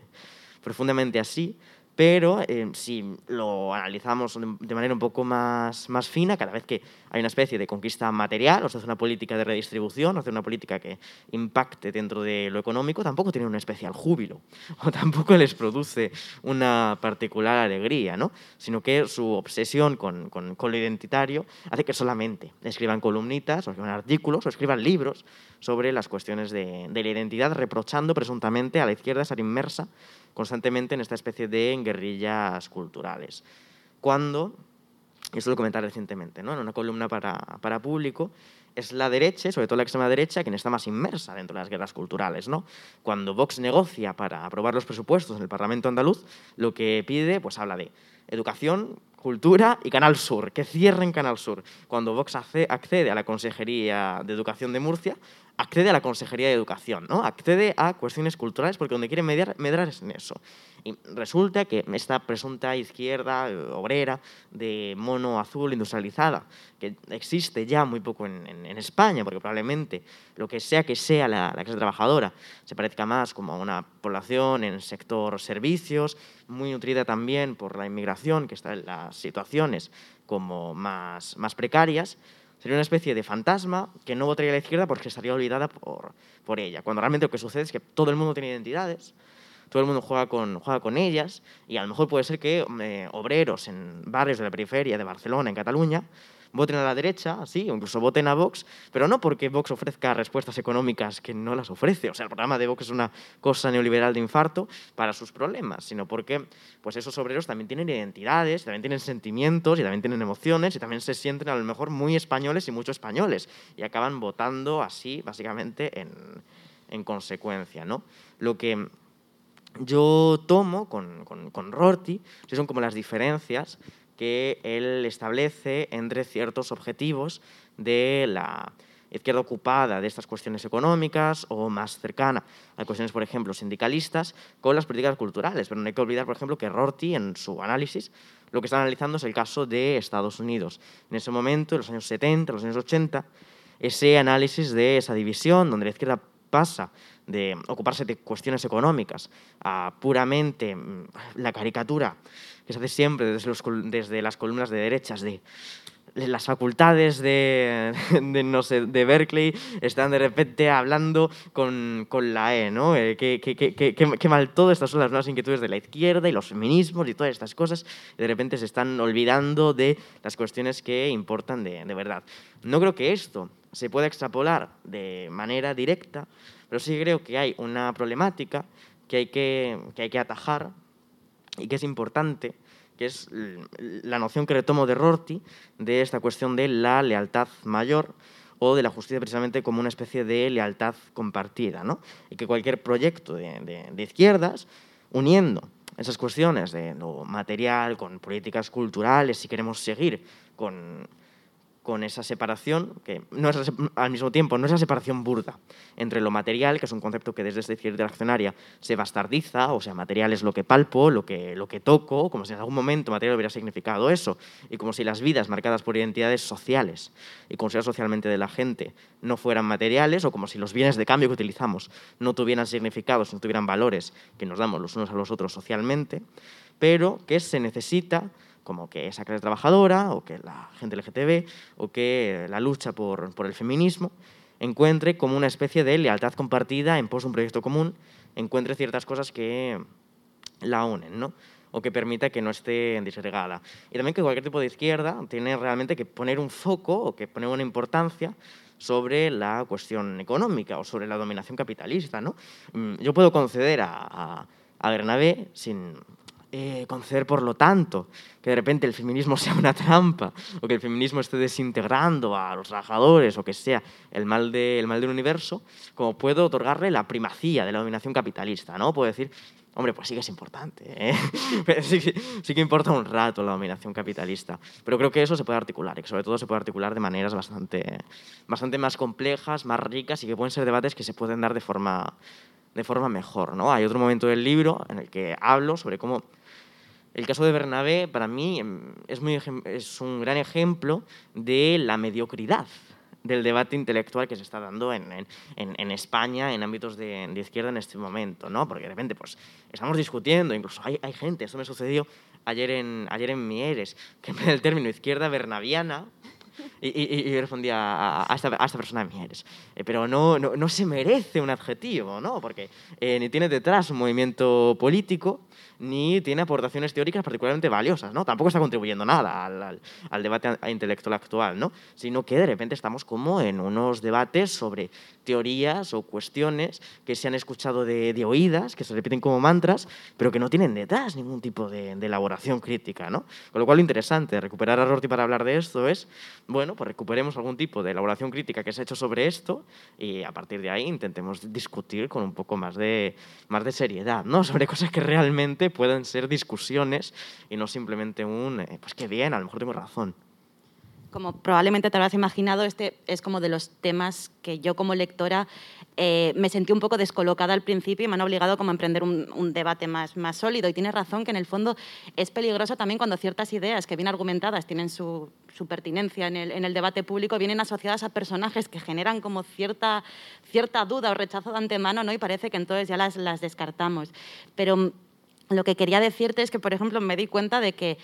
Speaker 3: profundamente así pero eh, si lo analizamos de manera un poco más, más fina, cada vez que hay una especie de conquista material, o sea, hace una política de redistribución, hace una política que impacte dentro de lo económico, tampoco tiene un especial júbilo, o tampoco les produce una particular alegría, ¿no? sino que su obsesión con, con, con lo identitario hace que solamente escriban columnitas, o escriban artículos, o escriban libros sobre las cuestiones de, de la identidad, reprochando presuntamente a la izquierda estar inmersa constantemente en esta especie de guerrillas culturales. Cuando esto lo comenté recientemente, ¿no? en una columna para, para público, es la derecha, sobre todo la extrema derecha, quien está más inmersa dentro de las guerras culturales. ¿no? Cuando Vox negocia para aprobar los presupuestos en el Parlamento andaluz, lo que pide, pues habla de educación, cultura y Canal Sur, que cierren Canal Sur. Cuando Vox accede a la Consejería de Educación de Murcia, accede a la Consejería de Educación, ¿no? accede a cuestiones culturales porque donde quiere mediar, medrar es en eso. Y resulta que esta presunta izquierda eh, obrera de mono azul industrializada, que existe ya muy poco en, en, España, porque probablemente lo que sea que sea la, la, clase trabajadora se parezca más como a una población en el sector servicios, muy nutrida también por la inmigración, que está en las situaciones como más, más precarias, Sería una especie de fantasma que no votaría a la izquierda porque estaría olvidada por, por ella. Cuando realmente lo que sucede es que todo el mundo tiene identidades, todo el mundo juega con, juega con ellas y a lo mejor puede ser que eh, obreros en barrios de la periferia de Barcelona, en Cataluña, voten a la derecha, sí, o incluso voten a Vox, pero no porque Vox ofrezca respuestas económicas que no las ofrece. O sea, el programa de Vox es una cosa neoliberal de infarto para sus problemas, sino porque pues esos obreros también tienen identidades, también tienen sentimientos y también tienen emociones y también se sienten a lo mejor muy españoles y mucho españoles y acaban votando así, básicamente, en, en consecuencia. ¿no? Lo que yo tomo con, con, con Rorty son como las diferencias que él establece entre ciertos objetivos de la izquierda ocupada de estas cuestiones económicas o más cercana a cuestiones, por ejemplo, sindicalistas, con las políticas culturales. Pero no hay que olvidar, por ejemplo, que Rorty, en su análisis, lo que está analizando es el caso de Estados Unidos. En ese momento, en los años 70, los años 80, ese análisis de esa división, donde la izquierda pasa de ocuparse de cuestiones económicas a puramente mm, la caricatura que se hace siempre desde, desde las columnas de derechas de las facultades de, de, no sé, de Berkeley están de repente hablando con, con la E, ¿no? Eh, qué, qué, qué, qué, mal todo, estas son las nuevas inquietudes de la izquierda y los feminismos y todas estas cosas, y de repente se están olvidando de las cuestiones que importan de, de verdad. No creo que esto se pueda extrapolar de manera directa, pero sí creo que hay una problemática que hay que, que, hay que atajar y que es importante, que es la noción que retomo de Rorty de esta cuestión de la lealtad mayor o de la justicia precisamente como una especie de lealtad compartida, ¿no? Y que cualquier proyecto de, de, de izquierdas, uniendo esas cuestiones de lo material con políticas culturales, si queremos seguir con con esa separación, que no es, al mismo tiempo no es la separación burda entre lo material, que es un concepto que desde esta izquierda accionaria se bastardiza, o sea, material es lo que palpo, lo que, lo que toco, como si en algún momento material hubiera significado eso, y como si las vidas marcadas por identidades sociales y consideradas socialmente de la gente no fueran materiales, o como si los bienes de cambio que utilizamos no tuvieran significados, no tuvieran valores que nos damos los unos a los otros socialmente, pero que se necesita como que esa clase trabajadora o que la gente LGTB o que la lucha por, el feminismo encuentre como una especie de lealtad compartida en pos de un proyecto común, encuentre ciertas cosas que la unen, ¿no? o que permita que no esté disgregada. Y también que cualquier tipo de izquierda tiene realmente que poner un foco o que poner una importancia sobre la cuestión económica o sobre la dominación capitalista. ¿no? Mm, yo puedo conceder a, a, a Bernabé sin eh, conceder, por lo tanto, que de repente el feminismo sea una trampa o que el feminismo esté desintegrando a los trabajadores o que sea el mal, de, mal del universo, como puedo otorgarle la primacía de la dominación capitalista, ¿no? Puedo decir, hombre, pues sí que es importante, ¿eh? sí, sí, que importa un rato la dominación capitalista, pero creo que eso se puede articular y que sobre todo se puede articular de maneras bastante, bastante más complejas, más ricas y que pueden ser debates que se pueden dar de forma, de forma mejor, ¿no? Hay otro momento del libro en el que hablo sobre cómo el caso de Bernabé, para mí, em, es, muy, es un gran ejemplo de la mediocridad del debate intelectual que se está dando en, en, en España en ámbitos de, de, izquierda en este momento, ¿no? Porque de repente pues, estamos discutiendo, incluso hay, hay gente, esto me sucedió ayer en, ayer en Mieres, que en el término izquierda bernaviana Y, y, y respondía a, a, esta, a, esta, persona, Mieres, eh, pero no, no, no, se merece un adjetivo, ¿no? Porque eh, ni tiene detrás un movimiento político, ni tiene aportaciones teóricas particularmente valiosas, ¿no? Tampoco está contribuyendo nada al, al, debate intelectual actual, ¿no? Sino que de repente estamos como en unos debates sobre teorías o cuestiones que se han escuchado de, de oídas, que se repiten como mantras, pero que no tienen detrás ningún tipo de, de, elaboración crítica, ¿no? Con lo cual lo interesante recuperar a Rorty para hablar de esto es, bueno, pues recuperemos algún tipo de elaboración crítica que se ha hecho sobre esto y a partir de ahí intentemos discutir con un poco más de, más de seriedad, ¿no? Sobre cosas que realmente pueden ser discusiones y no simplemente un, eh, pues qué bien, a lo mejor tengo razón
Speaker 2: como probablemente te habrás imaginado, este es como de los temas que yo como lectora eh, me sentí un poco descolocada al principio y me han obligado como a emprender un, un, debate más, más sólido. Y tienes razón que en el fondo es peligroso también cuando ciertas ideas que bien argumentadas tienen su, su pertinencia en el, en el, debate público, vienen asociadas a personajes que generan como cierta, cierta duda o rechazo de antemano ¿no? y parece que entonces ya las, las descartamos. Pero lo que quería decirte es que, por ejemplo, me di cuenta de que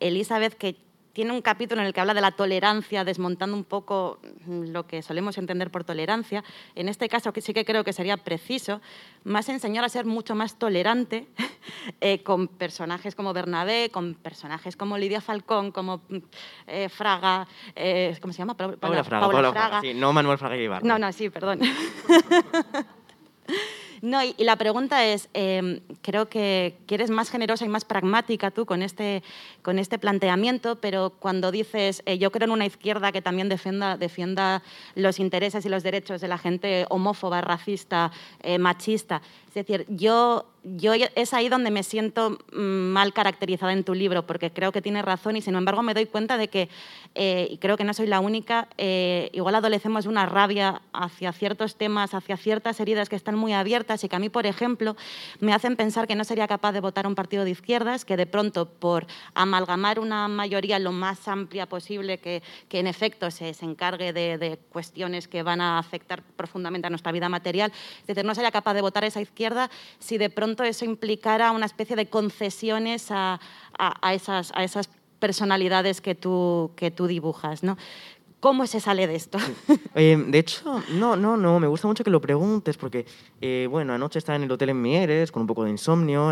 Speaker 2: Elizabeth, que tiene un capítulo en el que habla de la tolerancia, desmontando un poco lo que solemos entender por tolerancia. En este caso, que sí que creo que sería preciso, más enseñar a ser mucho más tolerante eh, con personajes como Bernabé, con personajes como Lidia Falcón, como eh, Fraga, eh, ¿cómo se llama?
Speaker 3: Paula, Paula Fraga. Paula Fraga. Fraga. Sí, no Manuel Fraga Ibarra.
Speaker 2: No, no, sí, perdón. No, y, la pregunta es, eh, creo que, que, eres más generosa y más pragmática tú con este, con este planteamiento, pero cuando dices, eh, yo creo en una izquierda que también defienda, defienda los intereses y los derechos de la gente homófoba, racista, eh, machista, es decir, yo yo es ahí donde me siento mal caracterizada en tu libro, porque creo que tienes razón y sin embargo me doy cuenta de que, eh, y creo que no soy la única, eh, igual adolecemos una rabia hacia ciertos temas, hacia ciertas heridas que están muy abiertas y que a mí, por ejemplo, me hacen pensar que no sería capaz de votar un partido de izquierdas, que de pronto por amalgamar una mayoría lo más amplia posible, que, que en efecto se, se encargue de, de, cuestiones que van a afectar profundamente a nuestra vida material, es decir, no sería capaz de votar esa izquierda si de pronto eso implicara una especie de concesiones a, a, esas, a esas, personalidades que tú, que tú dibujas. ¿no? ¿Cómo se sale de esto?
Speaker 3: Eh, de hecho, no, no, no, me gusta mucho que lo preguntes porque, eh, bueno, anoche estaba en el hotel en Mieres con un poco de insomnio,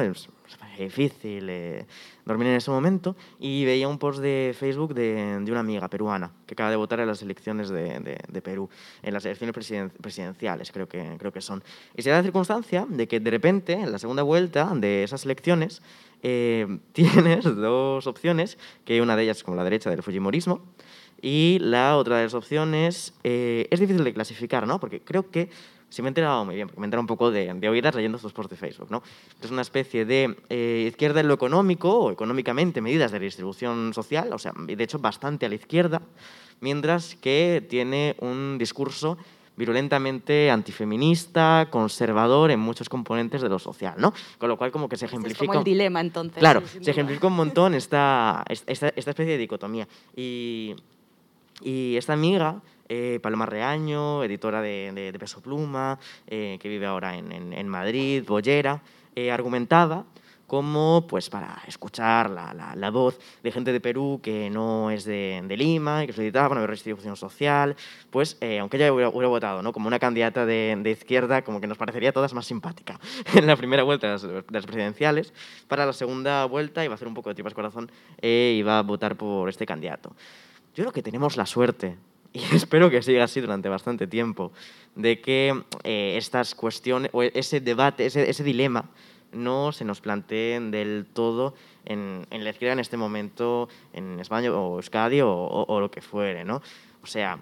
Speaker 3: difícil eh, dormir en ese momento, y veía un post de Facebook de, de, una amiga peruana que acaba de votar en las elecciones de, de, de Perú, en las elecciones presiden presidenciales, creo que, creo que son. Y se da la circunstancia de que de repente, en la segunda vuelta de esas elecciones, eh, tienes dos opciones, que una de ellas es como la derecha del Fujimorismo, y la otra de las opciones eh, es difícil de clasificar, ¿no? Porque creo que si me he enterado muy bien, porque me he enterado un poco de, de oídas leyendo estos posts de Facebook, ¿no? Es una especie de eh, izquierda en lo económico, o económicamente medidas de redistribución social, o sea, de hecho bastante a la izquierda, mientras que tiene un discurso virulentamente antifeminista, conservador en muchos componentes de lo social, ¿no? Con lo cual como que se ejemplifica... Es
Speaker 2: como el dilema, entonces.
Speaker 3: Claro, sí, se ejemplifica un montón esta, esta, esta especie de dicotomía. Y, y esta amiga, eh, Paloma Reaño, editora de, de, de Peso Pluma, eh, que vive ahora en, en, en Madrid, bollera, eh, argumentaba como pues para escuchar la, la, la, voz de gente de Perú que no es de, de Lima y que solicitaba una redistribución social, pues eh, aunque ella hubiera, hubiera, votado ¿no? como una candidata de, de, izquierda, como que nos parecería a todas más simpática en la primera vuelta de las, de las presidenciales, para la segunda vuelta iba a hacer un poco de tripas corazón e iba a votar por este candidato. Yo creo que tenemos la suerte, y espero que siga así durante bastante tiempo, de que eh, estas cuestiones, o ese debate, ese, ese dilema, no se nos planteen del todo en, en, la izquierda en este momento, en España o Euskadi o, o, lo que fuere, ¿no? O sea,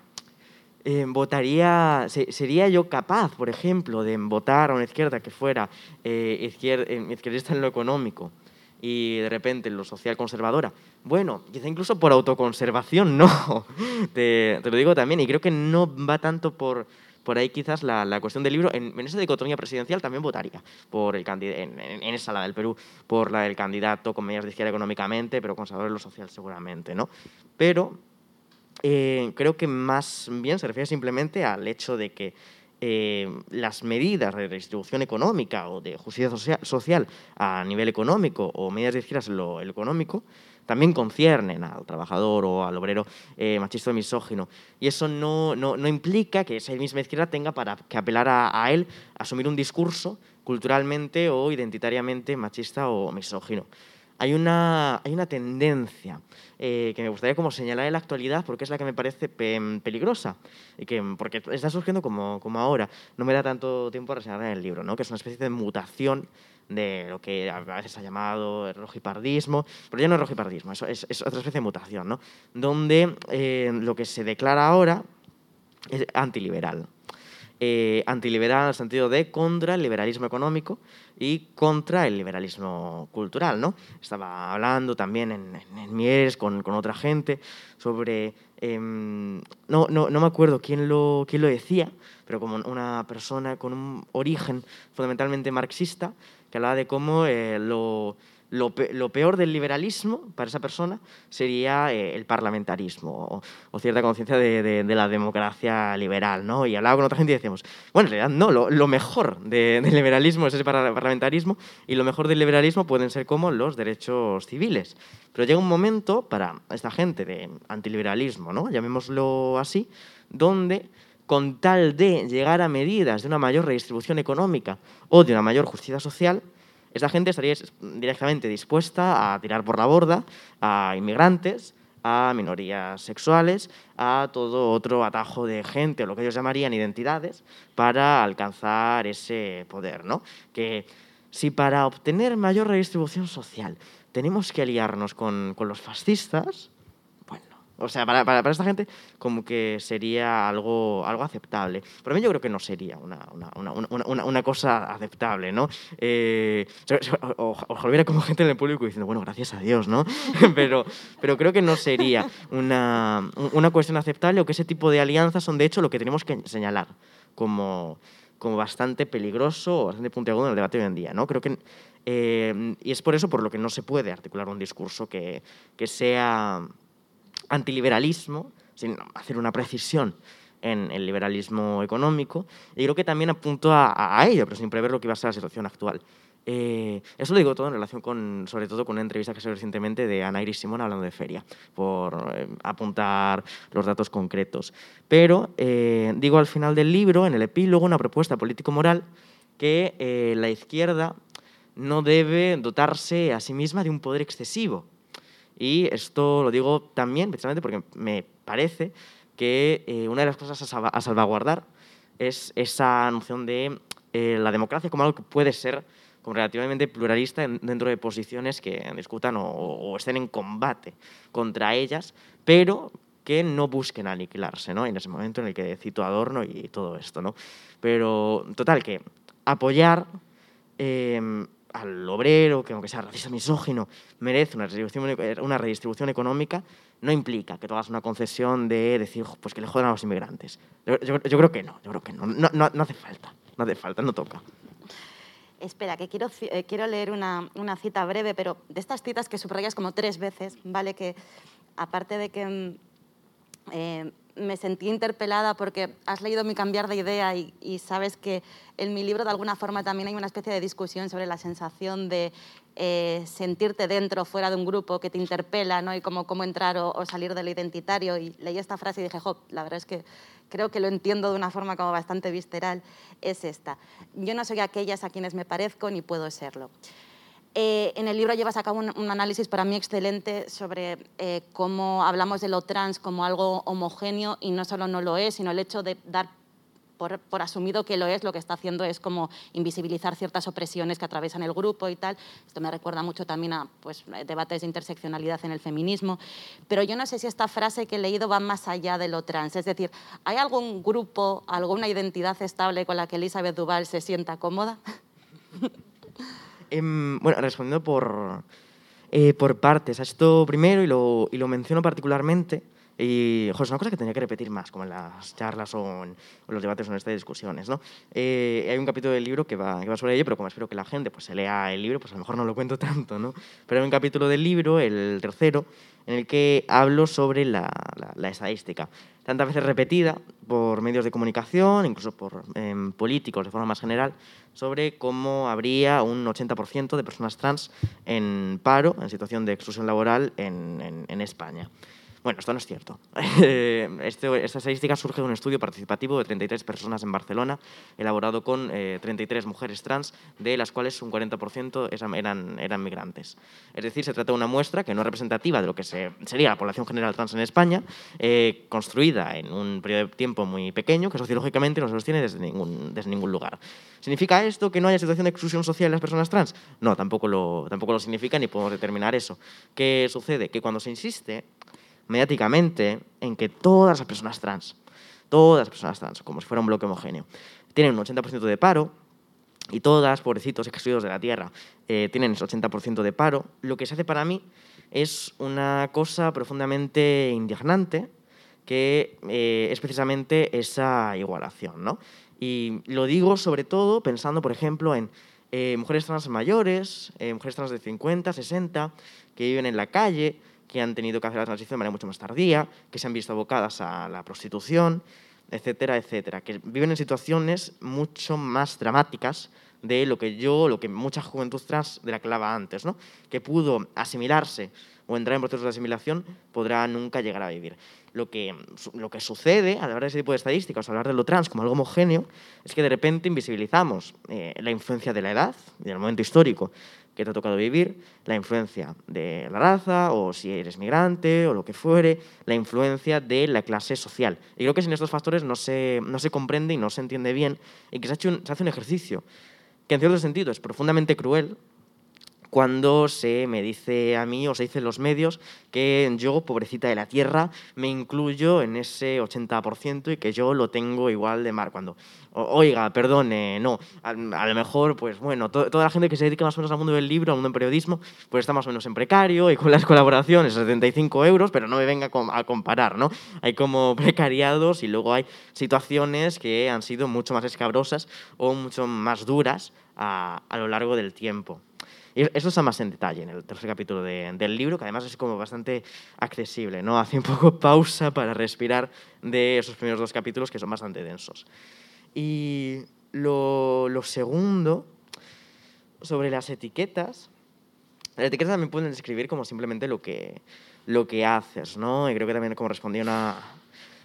Speaker 3: eh, votaría, se, sería yo capaz, por ejemplo, de votar a una izquierda que fuera eh, eh, izquierdista en lo económico y de repente en lo social conservadora. Bueno, quizá incluso por autoconservación, no. te, te, lo digo también, y creo que no va tanto por, por ahí quizás la, la cuestión del libro, en, en, esa dicotomía presidencial también votaría por el en, en, esa la del Perú, por la del candidato con medidas de izquierda económicamente, pero conservador en lo social seguramente, ¿no? Pero eh, creo que más bien se refiere simplemente al hecho de que eh, las medidas de redistribución económica o de justicia social, a nivel económico o medidas izquierdas en lo, lo económico también conciernen al trabajador o al obrero eh, machista o misógino. Y eso no, no, no, implica que esa misma izquierda tenga para que apelar a, a él a asumir un discurso culturalmente o identitariamente machista o misógino. Hay una, hay una tendencia eh, que me gustaría como señalar en la actualidad porque es la que me parece peligrosa y que porque está surgiendo como, como ahora. No me da tanto tiempo a reseñar en el libro, ¿no? que es una especie de mutación de lo que a veces se ha llamado rojipardismo, pero ya no es rojipardismo, eso es, es otra especie de mutación, ¿no? donde eh, lo que se declara ahora es antiliberal. Eh, antiliberal en el sentido de contra el liberalismo económico y contra el liberalismo cultural. ¿no? Estaba hablando también en, en, Mieres con, con, otra gente sobre... Em, no, no, no, me acuerdo quién lo, quién lo decía, pero como una persona con un origen fundamentalmente marxista, que hablaba de cómo eh, lo, lo, peor del liberalismo para esa persona sería eh, el parlamentarismo o, cierta conciencia de, la democracia liberal, ¿no? Y hablaba con otra gente y decíamos, bueno, en realidad no, lo, mejor del liberalismo es ese parlamentarismo y lo mejor del liberalismo pueden ser como los derechos civiles. Pero llega un momento para esta gente de antiliberalismo, ¿no? Llamémoslo así, donde con tal de llegar a medidas de una mayor redistribución económica o de una mayor justicia social, esa gente estaría directamente dispuesta a tirar por la borda a inmigrantes, a minorías sexuales, a todo otro atajo de gente, o lo que ellos llamarían identidades, para alcanzar ese poder. ¿no? Que si para obtener mayor redistribución social tenemos que aliarnos con, con los fascistas, o sea, para, para, esta gente como que sería algo, algo aceptable. Para mí yo creo que no sería una, una, una, una cosa aceptable, ¿no? Eh, ojalá hubiera como gente en el público diciendo, bueno, gracias a Dios, ¿no? pero, pero creo que no sería una, una cuestión aceptable o que ese tipo de alianzas son de hecho lo que tenemos que señalar como, como bastante peligroso bastante puntiagudo en el debate de hoy en día, ¿no? Creo que... Eh, y es por eso por lo que no se puede articular un discurso que, que sea antiliberalismo, sin hacer una precisión en el liberalismo económico, y creo que también apunto a, a ello, pero sin prever lo que iba a ser la situación actual. Eh, eso lo digo todo en relación con, sobre todo con una entrevista que se recientemente de Ana Iris Simón hablando de feria, por eh, apuntar los datos concretos. Pero eh, digo al final del libro, en el epílogo, una propuesta político-moral que la izquierda no debe dotarse a sí misma de un poder excesivo, y esto lo digo también precisamente porque me parece que eh, una de las cosas a, salvaguardar es esa noción de eh, la democracia como algo que puede ser como relativamente pluralista dentro de posiciones que discutan o, estén en combate contra ellas, pero que no busquen aniquilarse, ¿no? En ese momento en el que cito Adorno y todo esto, ¿no? Pero, total, que apoyar eh, al obrero, que aunque sea racista misógino, merece una redistribución, una redistribución económica, no implica que tú hagas una concesión de decir pues que le jodan a los inmigrantes. Yo, creo que no, yo creo que no. No, no, no, hace falta, no hace falta, no toca.
Speaker 2: Espera, que quiero, eh, quiero leer una, una, cita breve, pero de estas citas que subrayas como tres veces, ¿vale? Que aparte de que mm, eh, me sentí interpelada porque has leído mi cambiar de idea y, sabes que en mi libro de alguna forma también hay una especie de discusión sobre la sensación de eh, sentirte dentro o fuera de un grupo que te interpela ¿no? y cómo, cómo entrar o, salir del identitario. Y leí esta frase y dije, jo, la verdad es que creo que lo entiendo de una forma como bastante visceral, es esta. Yo no soy aquellas a quienes me parezco ni puedo serlo. Eh, en el libro llevas a cabo un, análisis para mí excelente sobre eh, cómo hablamos de lo trans como algo homogéneo y no solo no lo es, sino el hecho de dar por, asumido que lo es, lo que está haciendo es como invisibilizar ciertas opresiones que atraviesan el grupo y tal. Esto me recuerda mucho también a pues, debates de interseccionalidad en el feminismo. Pero yo no sé si esta frase que he leído va más allá de lo trans. Es decir, ¿hay algún grupo, alguna identidad estable con la que Elizabeth Duval se sienta cómoda?
Speaker 3: Em, bueno, respondiendo por, eh, por partes. A esto primero, y lo, y lo menciono particularmente, Y es una cosa que tenía que repetir más, como en las charlas o en, los debates o en estas discusiones. ¿no? Eh, hay un capítulo del libro que va, que va sobre ello, pero como espero que la gente pues, se lea el libro, pues a lo mejor no lo cuento tanto. ¿no? Pero hay un capítulo del libro, el tercero, en el que hablo sobre la, la, estadística, tantas veces repetida por medios de comunicación, incluso por em, políticos de forma más general, sobre cómo habría un 80% de personas trans en paro, en situación de exclusión laboral en, en, en España. Bueno, esto no es cierto. Este, esta estadística surge de un estudio participativo de 33 personas en Barcelona, elaborado con 33 eh, mujeres trans, de las cuales un 40% eran, eran migrantes. Es decir, se trata de una muestra que no es representativa de lo que sería la población general trans en España, eh, construida en un periodo de tiempo muy pequeño, que sociológicamente no se sostiene desde ningún, desde ningún lugar. ¿Significa esto que no haya situación de exclusión social en las personas trans? No, tampoco lo, tampoco lo significa ni podemos determinar eso. ¿Qué sucede? Que cuando se insiste mediáticamente en que todas las personas trans, todas las personas trans, como si fuera un bloque homogéneo, tienen un 80% de paro, y todas, pobrecitos excluidos de la tierra, eh, tienen ese 80% de paro, lo que se hace para mí es una cosa profundamente indignante, que eh, es precisamente esa igualación. ¿no? Y lo digo sobre todo pensando, por ejemplo, en eh, mujeres trans mayores, mujeres trans de 50, 60, que viven en la calle, que han tenido que hacer la transición de manera mucho más tardía, que se han visto abocadas a la prostitución, etcétera, etcétera, que viven en situaciones mucho más dramáticas de lo que yo, lo que mucha juventud trans de la que hablaba antes, ¿no? que pudo asimilarse o entrar en procesos de asimilación, podrá nunca llegar a vivir. Lo que, lo que sucede al hablar de ese tipo de estadísticas, al hablar de lo trans como algo homogéneo, es que de repente invisibilizamos eh, la influencia de la edad y del momento histórico que te ha tocado vivir, la influencia de la raza, o si eres migrante, o lo que fuere, la influencia de la clase social. Y creo que sin estos factores no se, no se comprende y no se entiende bien, y que se, se hace un ejercicio que en cierto sentido es profundamente cruel, cuando se me dice a mí o se dice en los medios que yo, pobrecita de la tierra, me incluyo en ese 80% y que yo lo tengo igual de mar. Cuando, oiga, perdone, no, a, lo mejor, pues bueno, toda la gente que se dedica más o menos al mundo del libro, al mundo del periodismo, pues está más o menos en precario y con las colaboraciones 75 euros, pero no me venga a comparar, ¿no? Hay como precariados y luego hay situaciones que han sido mucho más escabrosas o mucho más duras a, a lo largo del tiempo. Eso está más en detalle en el tercer capítulo del libro, que además es como bastante accesible, ¿no? Hace un poco pausa para respirar de esos primeros dos capítulos que son bastante densos. Y lo, lo segundo, sobre las etiquetas, las etiquetas también pueden describir como simplemente lo que, lo que haces, ¿no? Y creo que también como respondí a una,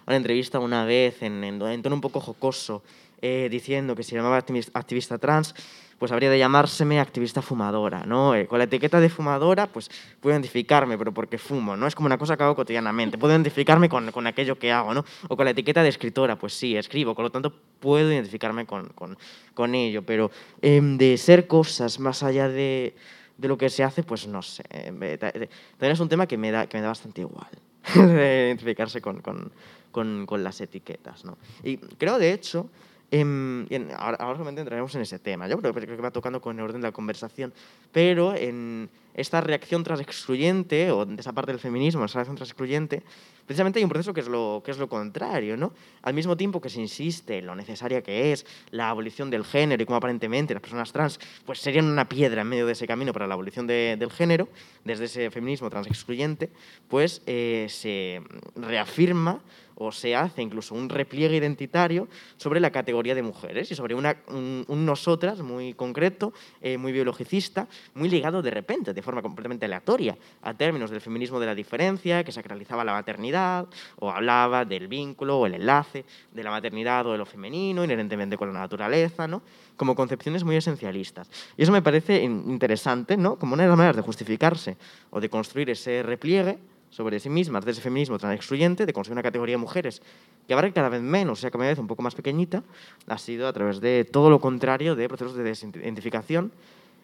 Speaker 3: una entrevista una vez en, en, tono un poco jocoso, eh, diciendo que si llamaba activista trans, pues habría de llamárseme activista fumadora, ¿no? Eh, con la etiqueta de fumadora, pues puedo identificarme, pero porque fumo, ¿no? Es como una cosa que hago cotidianamente. Puedo identificarme con, con aquello que hago, ¿no? O con la etiqueta de escritora, pues sí, escribo, por lo tanto puedo identificarme con, con, con ello, pero em, de ser cosas más allá de, de, lo que se hace, pues no sé. Eh, también es un tema que me da, que me da bastante igual, de identificarse con, con, con las etiquetas, ¿no? Y creo, de hecho, Em, ahora, ahora, solamente entraremos en ese tema, yo creo, que va tocando con el orden de la conversación, pero en esta reacción tras excluyente, o de esa parte del feminismo, esa reacción tras excluyente, precisamente hay un proceso que es, lo, que es lo contrario. ¿no? Al mismo tiempo que se insiste en lo necesaria que es la abolición del género y cómo aparentemente las personas trans pues, serían una piedra en medio de ese camino para la abolición del género, desde ese feminismo trans excluyente, pues eh, se reafirma o se hace incluso un repliegue identitario sobre la categoría de mujeres y sobre un, nosotras muy concreto, eh, muy biologicista, muy ligado de repente, de forma completamente aleatoria, a términos del feminismo de la diferencia, que sacralizaba la maternidad, o hablaba del vínculo o el enlace de la maternidad o de lo femenino, inherentemente con la naturaleza, ¿no? como concepciones muy esencialistas. Y eso me parece interesante, ¿no? como una de las maneras de justificarse o de construir ese repliegue sobre sí mismas, de ese feminismo tan excluyente, de conseguir una categoría de mujeres que abarca cada vez menos, o sea, cada vez un poco más pequeñita, ha sido a través de todo lo contrario de procesos de desidentificación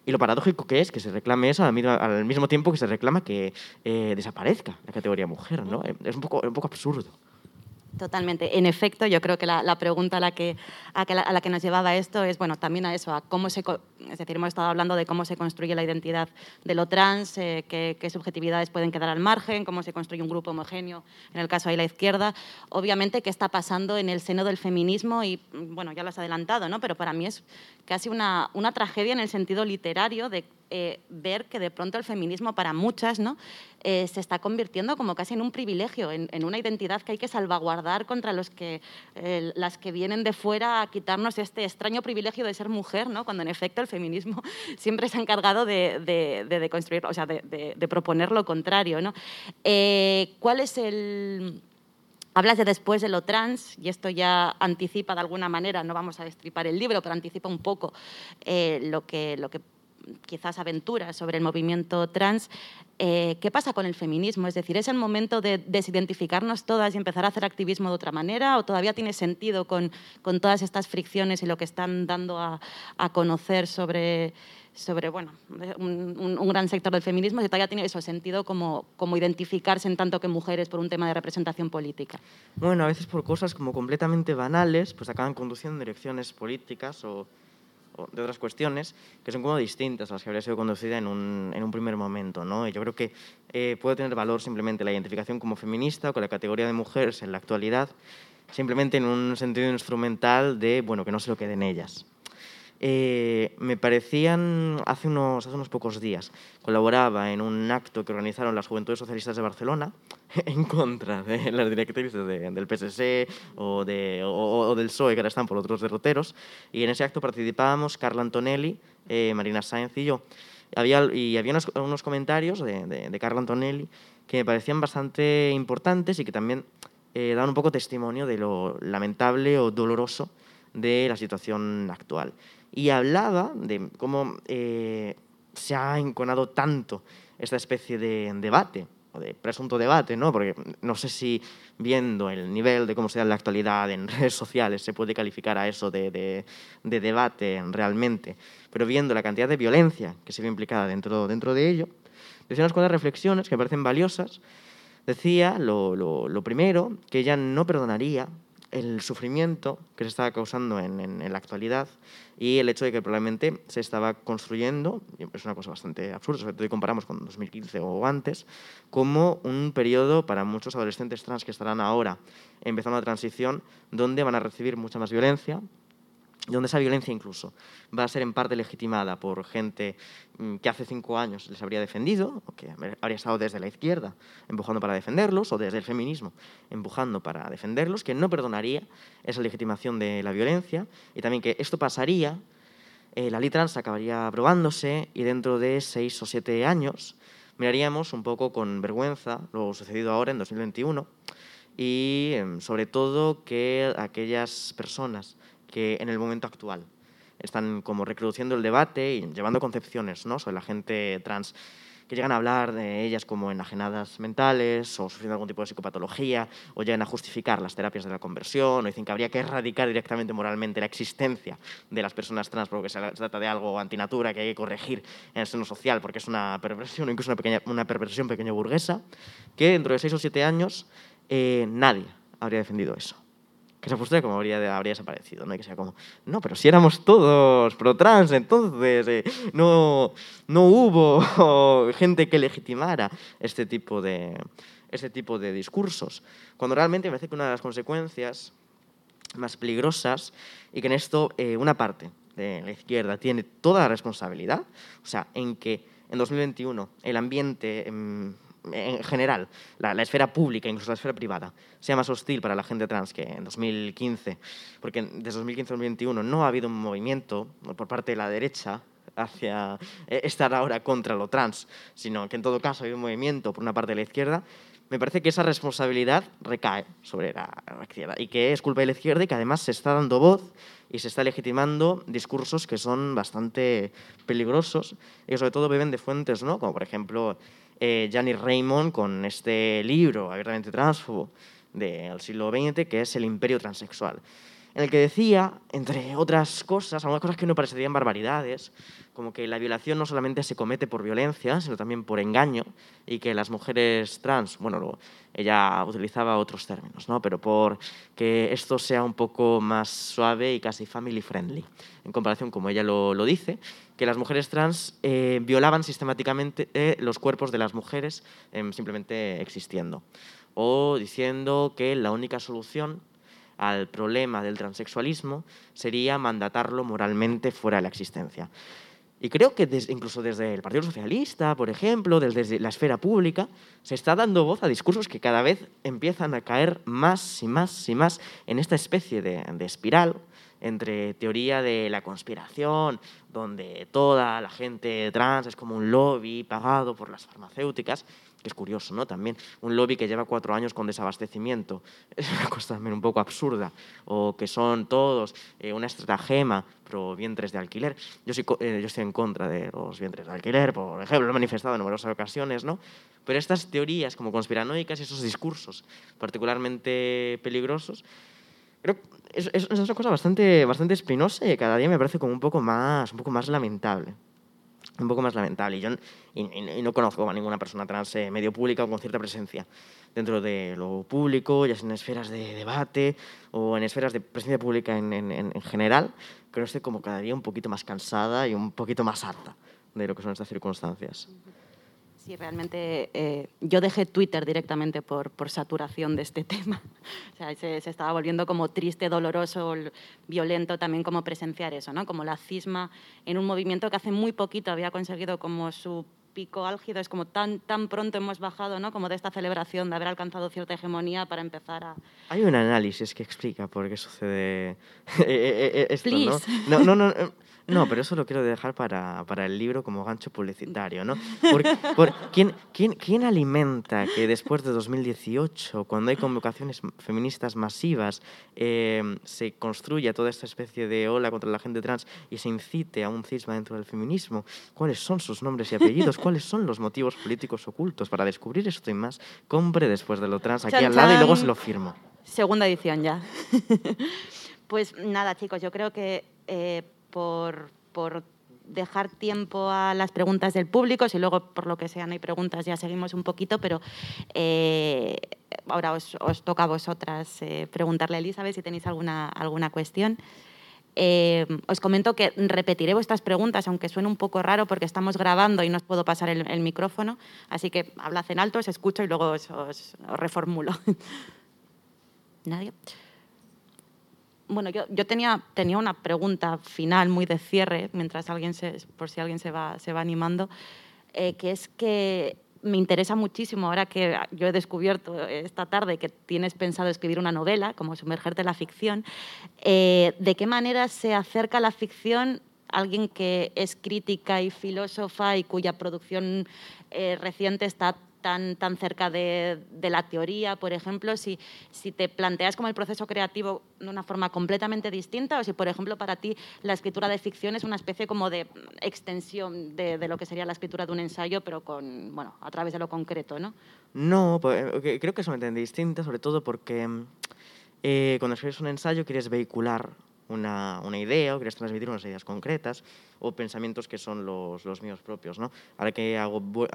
Speaker 3: y lo paradójico que es que se reclame eso al mismo, tiempo que se reclama que eh, desaparezca la categoría mujer, ¿no? Es un poco, un poco absurdo.
Speaker 2: Totalmente. En efecto, yo creo que la, pregunta a la que, a, la, que nos llevaba esto es, bueno, también a eso, a cómo se, es decir, hemos estado hablando de cómo se construye la identidad de lo trans, eh, qué, subjetividades pueden quedar al margen, cómo se construye un grupo homogéneo, en el caso de la izquierda. Obviamente, qué está pasando en el seno del feminismo y, bueno, ya lo has adelantado, ¿no? pero para mí es casi una, una tragedia en el sentido literario de eh, ver que de pronto el feminismo para muchas ¿no? Eh, se está convirtiendo como casi en un privilegio, en, una identidad que hay que salvaguardar contra los que, las que vienen de fuera a quitarnos este extraño privilegio de ser mujer, ¿no? cuando en efecto el feminismo siempre se ha encargado de, de, construir, o sea, de, proponer lo contrario. ¿no? Eh, ¿Cuál es el Hablas de después de lo trans, y esto ya anticipa de alguna manera, no vamos a destripar el libro, pero anticipa un poco lo, que, lo que quizás aventuras sobre el movimiento trans, eh, ¿qué pasa con el feminismo? Es decir, ¿es el momento de desidentificarnos todas y empezar a hacer activismo de otra manera? ¿O todavía tiene sentido con, con todas estas fricciones y lo que están dando a, a conocer sobre, sobre bueno, un, gran sector del feminismo? Si todavía tiene eso sentido como, como identificarse en tanto que mujeres por un tema de representación política.
Speaker 3: Bueno, a veces por cosas como completamente banales, pues acaban conduciendo en direcciones políticas o de otras cuestiones que son como distintas a las que habría sido conducida en un, en un primer momento. ¿no? Y yo creo que eh, puede tener valor simplemente la identificación como feminista o con la categoría de mujeres en la actualidad, simplemente en un sentido instrumental de, bueno, que no se lo queden ellas. Eh, me parecían hace unos, pocos días. Colaboraba en un acto que organizaron las Juventudes Socialistas de Barcelona en contra de las directrices del PSC o, de, o, del PSOE, que ahora están por otros derroteros. Y en ese acto participábamos Carla Antonelli, eh, Marina Sáenz y yo. Había, y había unos, comentarios de, de, Carla Antonelli que me parecían bastante importantes y que también eh, daban un poco testimonio de lo lamentable o doloroso de la situación actual y hablaba de cómo eh, se ha enconado tanto esta especie de debate, o de presunto debate, ¿no? porque no sé si viendo el nivel de cómo se da en la actualidad en redes sociales se puede calificar a eso de, de, debate realmente, pero viendo la cantidad de violencia que se ve implicada dentro, dentro de ello, decía unas cuantas reflexiones que me parecen valiosas. Decía, lo, lo, lo primero, que ella no perdonaría el sufrimiento que se estaba causando en, la actualidad y el hecho de que probablemente se estaba construyendo, es una cosa bastante absurda, sobre todo si comparamos con 2015 o antes, como un periodo para muchos adolescentes trans que estarán ahora empezando la transición, donde van a recibir mucha más violencia, donde esa violencia incluso va a ser en parte legitimada por gente mm, que hace cinco años les habría defendido, o que habría estado desde la izquierda empujando para defenderlos, o desde el feminismo empujando para defenderlos, que no perdonaría esa legitimación de la violencia, y también que esto pasaría, eh, la ley trans acabaría aprobándose, y dentro de seis o siete años miraríamos un poco con vergüenza lo sucedido ahora en 2021, y em, sobre todo que aquellas personas que en el momento actual están como reproduciendo el debate y llevando concepciones ¿no? sobre la gente trans que llegan a hablar de ellas como enajenadas mentales o sufriendo algún tipo de psicopatología o llegan a justificar las terapias de la conversión o dicen que habría que erradicar directamente moralmente la existencia de las personas trans porque se trata de algo antinatura que hay que corregir en el seno social porque es una perversión incluso una, pequeña, una perversión pequeño burguesa, que dentro de seis o siete años eh, nadie habría defendido eso que esa postura como habría, habría desaparecido, ¿no? Y que sea como, no, pero si éramos todos pro-trans, entonces eh, no, no hubo gente que legitimara este tipo de, este tipo de discursos. Cuando realmente me parece que una de las consecuencias más peligrosas y que en esto eh, una parte de la izquierda tiene toda la responsabilidad, o sea, en que en 2021 el ambiente em, en general, la, esfera pública, incluso la esfera privada, sea más hostil para la gente trans que en 2015, porque desde 2015 a 2021 no ha habido un movimiento por parte de la derecha hacia eh, estar ahora contra lo trans, sino que en todo caso ha habido un movimiento por una parte de la izquierda, me parece que esa responsabilidad recae sobre la, izquierda y que es culpa de la izquierda y que además se está dando voz y se está legitimando discursos que son bastante peligrosos y que sobre todo beben de fuentes, ¿no? como por ejemplo eh, Janice Raymond con este libro abiertamente transfobo del siglo XX que es El imperio transexual. En el que decía, entre otras cosas, algunas cosas que no parecerían barbaridades, como que la violación no solamente se comete por violencia, sino también por engaño, y que las mujeres trans, bueno, ella utilizaba otros términos, ¿no? pero por que esto sea un poco más suave y casi family friendly, en comparación como ella lo, lo dice, que las mujeres trans eh, violaban sistemáticamente eh, los cuerpos de las mujeres eh, simplemente existiendo, o diciendo que la única solución al problema del transexualismo sería mandatarlo moralmente fuera de la existencia. Y creo que incluso desde el Partido Socialista, por ejemplo, desde la esfera pública, se está dando voz a discursos que cada vez empiezan a caer más y más y más en esta especie de, de espiral entre teoría de la conspiración, donde toda la gente trans es como un lobby pagado por las farmacéuticas, que es curioso, ¿no? También un lobby que lleva cuatro años con desabastecimiento, es una cosa también un poco absurda, o que son todos eh, una estratagema pro vientres de alquiler. Yo, soy, eh, yo estoy en contra de los vientres de alquiler, por ejemplo, lo he manifestado en numerosas ocasiones, ¿no? Pero estas teorías como conspiranoicas y esos discursos particularmente peligrosos Creo es, es, una cosa bastante, bastante espinosa y cada día me parece como un poco más, un poco más lamentable. Un poco más lamentable. Y yo y, no conozco a ninguna persona trans eh, medio pública o con cierta presencia dentro de lo público, ya sea en esferas de debate o en esferas de presencia pública en, en, en general, creo que estoy como cada día un poquito más cansada y un poquito más harta de lo que son estas circunstancias.
Speaker 2: Sí, realmente eh, yo dejé Twitter directamente por, por saturación de este tema. O sea, se, se, estaba volviendo como triste, doloroso, violento también como presenciar eso, ¿no? Como la cisma en un movimiento que hace muy poquito había conseguido como su pico álgido, es como tan, tan pronto hemos bajado, ¿no? Como de esta celebración de haber alcanzado cierta hegemonía para empezar a...
Speaker 3: Hay un análisis que explica por qué sucede eh, eh, esto, ¿no? No, no, no, no, pero eso lo quiero dejar para, para el libro como gancho publicitario, ¿no? Por, ¿quién, quién, quién alimenta que después de 2018, cuando hay convocaciones feministas masivas, eh, se construya toda esta especie de ola contra la gente trans y se incite a un cisma dentro del feminismo? ¿Cuáles son sus nombres y apellidos? ¿Cuáles son los motivos políticos ocultos? Para descubrir esto y más, compre después de lo trans aquí
Speaker 2: Chan,
Speaker 3: al lado y luego se lo firmo.
Speaker 2: Segunda edición ya. pues nada, chicos, yo creo que eh, por, por dejar tiempo a las preguntas del público, si luego por lo que sea no hay preguntas ya seguimos un poquito, pero eh, ahora os, toca a vosotras eh, preguntarle a Elizabeth si tenéis alguna, alguna cuestión. Eh, os comento que repetiré vuestras preguntas, aunque suene un poco raro porque estamos grabando y no os puedo pasar el, micrófono, así que hablad en alto, os escucho y luego os reformulo. ¿Nadie? Bueno, yo, yo tenía, tenía, una pregunta final muy de cierre, mientras alguien se, por si alguien se va, se va animando, eh, que es que me interesa muchísimo ahora que yo he descubierto esta tarde que tienes pensado escribir una novela, como sumergerte en la ficción, eh, ¿de qué manera se acerca la ficción alguien que es crítica y filósofa y cuya producción eh, reciente está tan, tan cerca de, de, la teoría, por ejemplo, si, si te planteas como el proceso creativo de una forma completamente distinta o si, por ejemplo, para ti la escritura de ficción es una especie como de extensión de, de lo que sería la escritura de un ensayo, pero con, bueno, a través de lo concreto, ¿no?
Speaker 3: No, pues, creo que es una distinta, sobre todo porque eh, cuando escribes un ensayo quieres vehicular una, idea o quieres transmitir unas ideas concretas o pensamientos que son los, míos propios. ¿no? Ahora que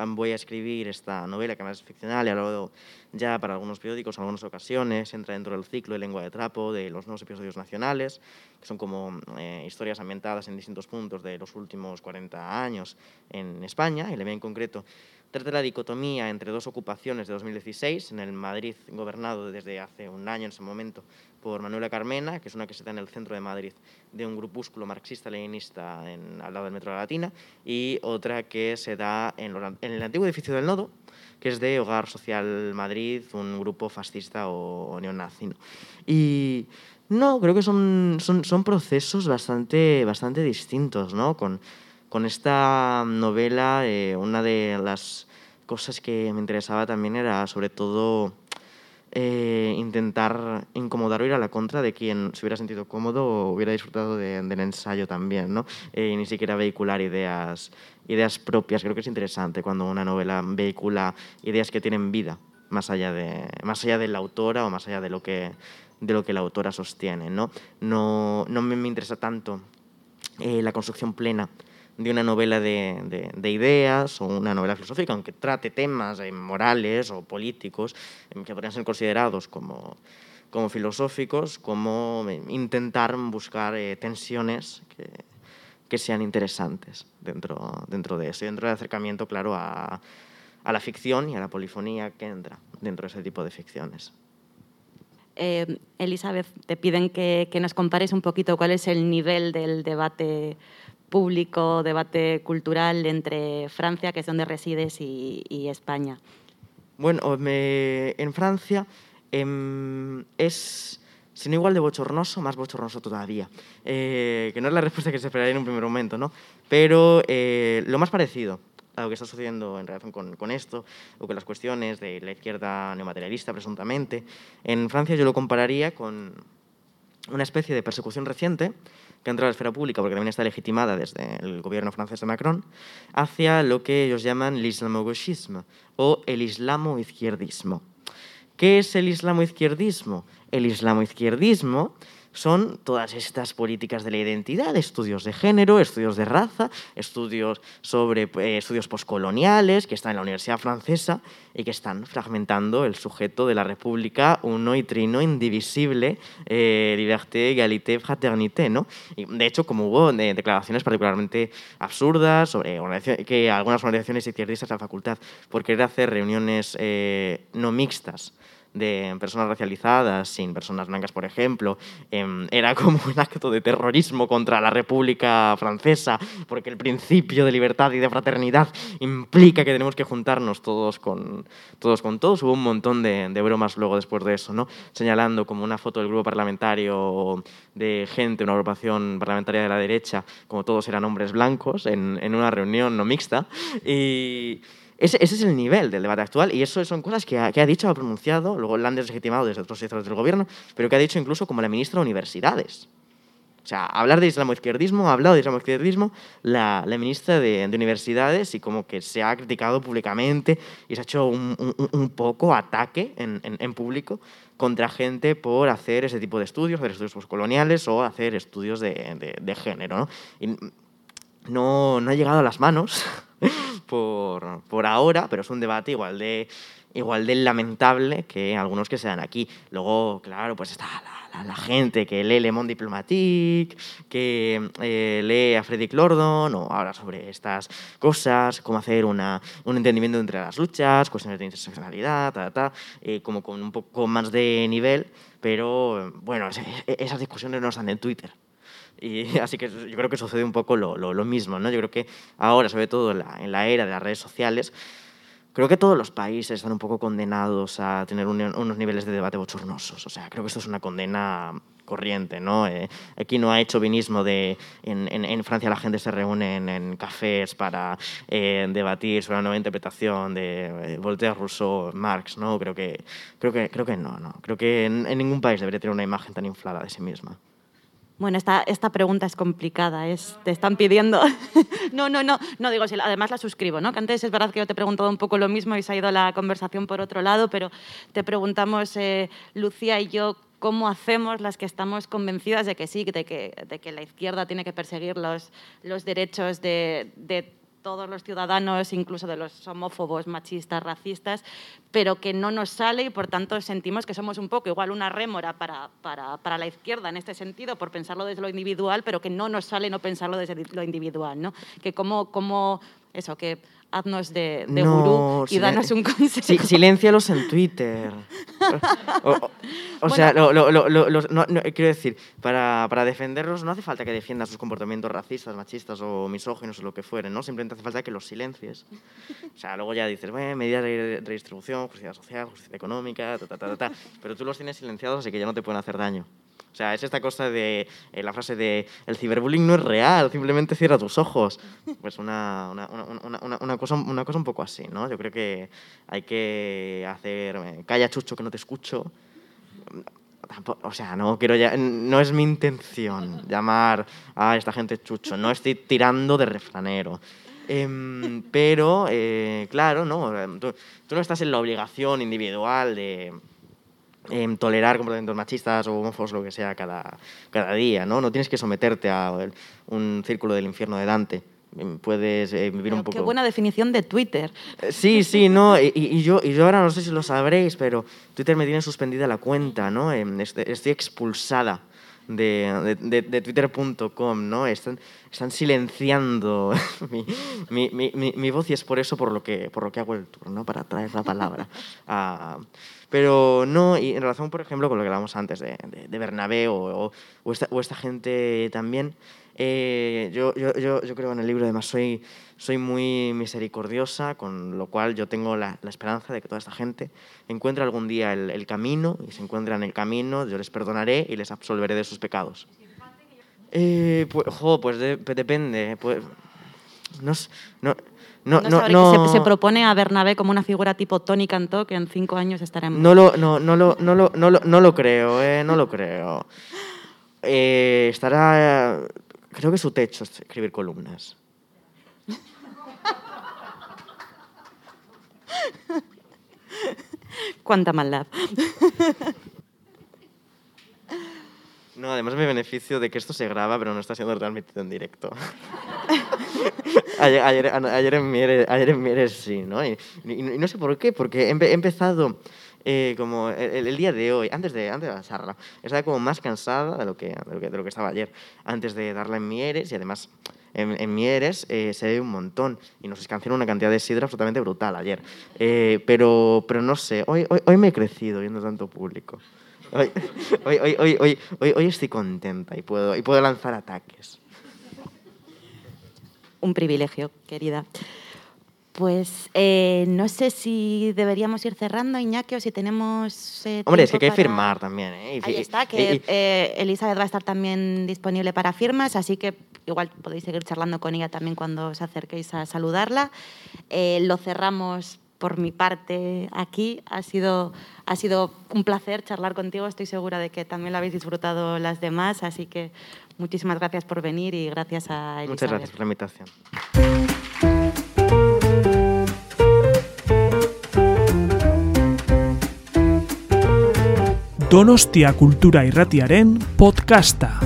Speaker 3: voy a escribir esta novela, que además es ficcional, y hablado ya para algunos periódicos en algunas ocasiones, entra dentro del ciclo de lengua de trapo de los nuevos episodios nacionales, que son como eh, historias ambientadas en distintos puntos de los últimos 40 años en España, y la mía en concreto trata la dicotomía entre dos ocupaciones de 2016, en el Madrid gobernado desde hace un año en ese momento por Manuela Carmena, que es una que se da en el centro de Madrid de un grupúsculo marxista-leninista al lado del Metro de la Latina, y otra que se da en, lo, en, el antiguo edificio del Nodo, que es de Hogar Social Madrid, un grupo fascista o, o neonazi. ¿no? Y no, creo que son, son, son procesos bastante, bastante distintos, ¿no? Con, con esta novela, eh, una de las cosas que me interesaba también era sobre todo eh, intentar incomodar o ir a la contra de quien se hubiera sentido cómodo o hubiera disfrutado de, del ensayo también, ¿no? Eh, y ni siquiera vehicular ideas, ideas propias. Creo que es interesante cuando una novela vehicula ideas que tienen vida más allá, de, más allá de la autora o más allá de lo que, de lo que la autora sostiene. No, no, no me, interesa tanto eh, la construcción plena de una novela de, de, ideas o una novela filosófica, aunque trate temas eh, morales o políticos eh, que podrían ser considerados como, como filosóficos, como intentar buscar tensiones que, que, sean interesantes dentro, dentro de eso, y dentro del acercamiento, claro, a, a la ficción y a la polifonía que entra dentro de ese tipo de ficciones.
Speaker 2: Eh, Elizabeth, te piden que, que, nos compares un poquito cuál es el nivel del debate público, debate cultural entre Francia, que es donde resides, y, y España.
Speaker 3: Bueno, me, en Francia eh, es, si no igual de bochornoso, más bochornoso todavía. Eh, que no es la respuesta que se esperaría en un primer momento, ¿no? Pero eh, lo más parecido a lo que está sucediendo en relación con, con, esto, o con las cuestiones de la izquierda neomaterialista, presuntamente. En Francia yo lo compararía con una especie de persecución reciente que ha entrado a la esfera pública, porque también está legitimada desde el gobierno francés de Macron, hacia lo que ellos llaman l'islamo-gauchisme o el islamo-izquierdismo. ¿Qué es el islamo-izquierdismo? El islamo-izquierdismo son todas estas políticas de la identidad, estudios de género, estudios de raza, estudios sobre eh, estudios postcoloniales que están en la Universidad Francesa y que están fragmentando el sujeto de la República uno y trino indivisible, eh, liberté, égalité, fraternité, ¿no? Y de hecho, como hubo eh, declaraciones particularmente absurdas sobre que algunas organizaciones izquierdistas de la facultad por querer hacer reuniones no mixtas de personas racializadas, sin personas blancas, por ejemplo, em, era como un acto de terrorismo contra la República Francesa, porque el principio de libertad y de fraternidad implica que tenemos que juntarnos todos con todos. Con todos. Hubo un montón de, bromas luego después de eso, ¿no? señalando como una foto del grupo parlamentario de gente, una agrupación parlamentaria de la derecha, como todos eran hombres blancos, en, en una reunión no mixta. Y ese, es el nivel del debate actual y eso son cosas que ha, que ha dicho, ha pronunciado, luego la han deslegitimado desde otros sectores del gobierno, pero que ha dicho incluso como la ministra de Universidades. O sea, hablar de islamoizquierdismo, ha hablado de islamoizquierdismo la, la ministra de, de, Universidades y como que se ha criticado públicamente y se ha hecho un, un, poco ataque en, en, público contra gente por hacer ese tipo de estudios, hacer estudios postcoloniales o hacer estudios de, de, género. No, no ha llegado a las manos por, por ahora, pero es un debate igual de, igual de lamentable que algunos que se dan aquí. Luego, claro, pues está la, la, gente que lee Le Monde Diplomatique, que eh, lee a Frederick Lordon, o habla sobre estas cosas, cómo hacer una, un entendimiento entre las luchas, cuestiones de interseccionalidad, ta, ta, eh, como con un poco más de nivel, pero bueno, esas discusiones no están en Twitter. Y así que yo creo que sucede un poco lo, lo, lo mismo, ¿no? Yo creo que ahora, sobre todo en la, en la, era de las redes sociales, creo que todos los países están un poco condenados a tener un, unos niveles de debate bochornosos. O sea, creo que esto es una condena corriente, ¿no? Eh, aquí no hay chauvinismo de... En, en, en, Francia la gente se reúne en, en cafés para eh, debatir sobre una nueva interpretación de eh, Voltaire, Rousseau, Marx, ¿no? Creo que, creo que, creo que no, ¿no? Creo que en, ningún país debería tener una imagen tan inflada de sí misma.
Speaker 2: Bueno, esta, esta pregunta es complicada, te están pidiendo... no, no, no, no digo, además la suscribo, ¿no? Que antes es verdad que yo te he preguntado un poco lo mismo y se ha ido la conversación por otro lado, pero te preguntamos, eh, Lucía y yo, cómo hacemos las que estamos convencidas de que sí, de que, de que la izquierda tiene que perseguir los, los derechos de, de todos los ciudadanos, incluso de los homófobos, machistas, racistas, pero que no nos sale y por tanto sentimos que somos un poco igual una rémora para, para, para la izquierda en este sentido, por pensarlo desde lo individual, pero que no nos sale no pensarlo desde lo individual. ¿no? Que como, como eso, que haznos de, de
Speaker 3: no,
Speaker 2: gurú y danos un consejo.
Speaker 3: Sí, siléncialos en Twitter. o, o, o bueno, sea, lo, lo, lo, no, no, quiero decir, para, para, defenderlos no hace falta que defiendas sus comportamientos racistas, machistas o misóginos o lo que fueren, ¿no? Simplemente hace falta que los silencies. O sea, luego ya dices, bueno, medidas de redistribución, justicia social, justicia económica, ta, ta, ta, ta, pero tú los tienes silenciados así que ya no te pueden hacer daño. O sea, es esta cosa de eh, la frase de el ciberbullying no es real, simplemente cierra tus ojos. Pues una, una, una, una, cosa, una cosa un poco así, ¿no? Yo creo que hay que hacer, eh, calla chucho que no te escucho. O sea, no quiero ya, no es mi intención llamar a esta gente chucho, no estoy tirando de refranero. Em, pero, eh, claro, ¿no? Tú, tú no estás en la obligación individual de em, tolerar comportamientos machistas o homófobos, lo que sea, cada, cada día, ¿no? No tienes que someterte a un círculo del infierno de Dante. Em, Puedes eh, vivir un
Speaker 2: Pero
Speaker 3: poco...
Speaker 2: Qué buena definición de Twitter.
Speaker 3: Eh, Sí, sí, no, y, y yo, y yo ahora no sé si lo sabréis, pero Twitter me tiene suspendida la cuenta, ¿no? Em, Estoy expulsada de, de, de- twitter.com, ¿no? Están, están silenciando mi, mi, mi, mi- voz y es por eso por lo que, por lo que hago el tour, ¿no? Para traer la palabra. Ah, pero no, y en relación, por ejemplo, con lo que hablábamos antes de, de, Bernabé o, o- esta, o esta gente también, eh, yo, yo, yo, yo creo en el libro, además, soy, soy muy misericordiosa, con lo cual yo tengo la, la esperanza de que toda esta gente encuentre algún día el, el camino, y se encuentran el camino, yo les perdonaré y les absolveré de sus pecados. Eh, pues, jo, pues de- depende. Pues, no, no, no,
Speaker 2: No
Speaker 3: no,
Speaker 2: sabré-
Speaker 3: no-
Speaker 2: se, se propone a Bernabé como una figura tipo Tony Cantó, que en cinco años estará en...
Speaker 3: No lo, no, no lo, no lo, no lo, no lo creo, eh, no lo creo. Eh, estará. Creo que su techo es escribir columnas.
Speaker 2: Cuánta maldad.
Speaker 3: No, además me beneficio de que esto se graba, pero no está siendo transmitido en directo. ayer, ayer, ayer en Mieres, ayer en Mieres sí, ¿no? Y, y- y no sé por qué, porque he empezado eh, como el, el día de hoy, antes de, antes de la charla, estaba como más cansada de lo, que, de, lo que, de lo que estaba ayer, antes de darla en Mieres y además en, en Mieres eh, se ve un montón y nos escanciaron una cantidad de sidra absolutamente brutal ayer. Eh, pero, pero no sé, hoy, hoy, hoy me he crecido viendo tanto público. Hoy, hoy, hoy, hoy, hoy, hoy- hoy estoy contenta y puedo, y puedo lanzar ataques.
Speaker 2: Un privilegio, querida. Pues eh, no sé si deberíamos ir cerrando, Iñaki, o si tenemos. eh,
Speaker 3: Hombre, es que hay que firmar también, ¿eh?
Speaker 2: Ahí está, que eh, Elizabeth va a estar también disponible para firmas, así que igual podéis seguir charlando con ella también cuando os acerquéis a saludarla. Lo cerramos por mi parte aquí. Ha sido, ha sido un placer charlar contigo. Estoy segura de que también lo habéis disfrutado las demás, así que muchísimas gracias por venir y gracias a Elizabeth.
Speaker 3: Muchas gracias por la invitación.
Speaker 1: Donostia Kultura Irratiaren podcasta.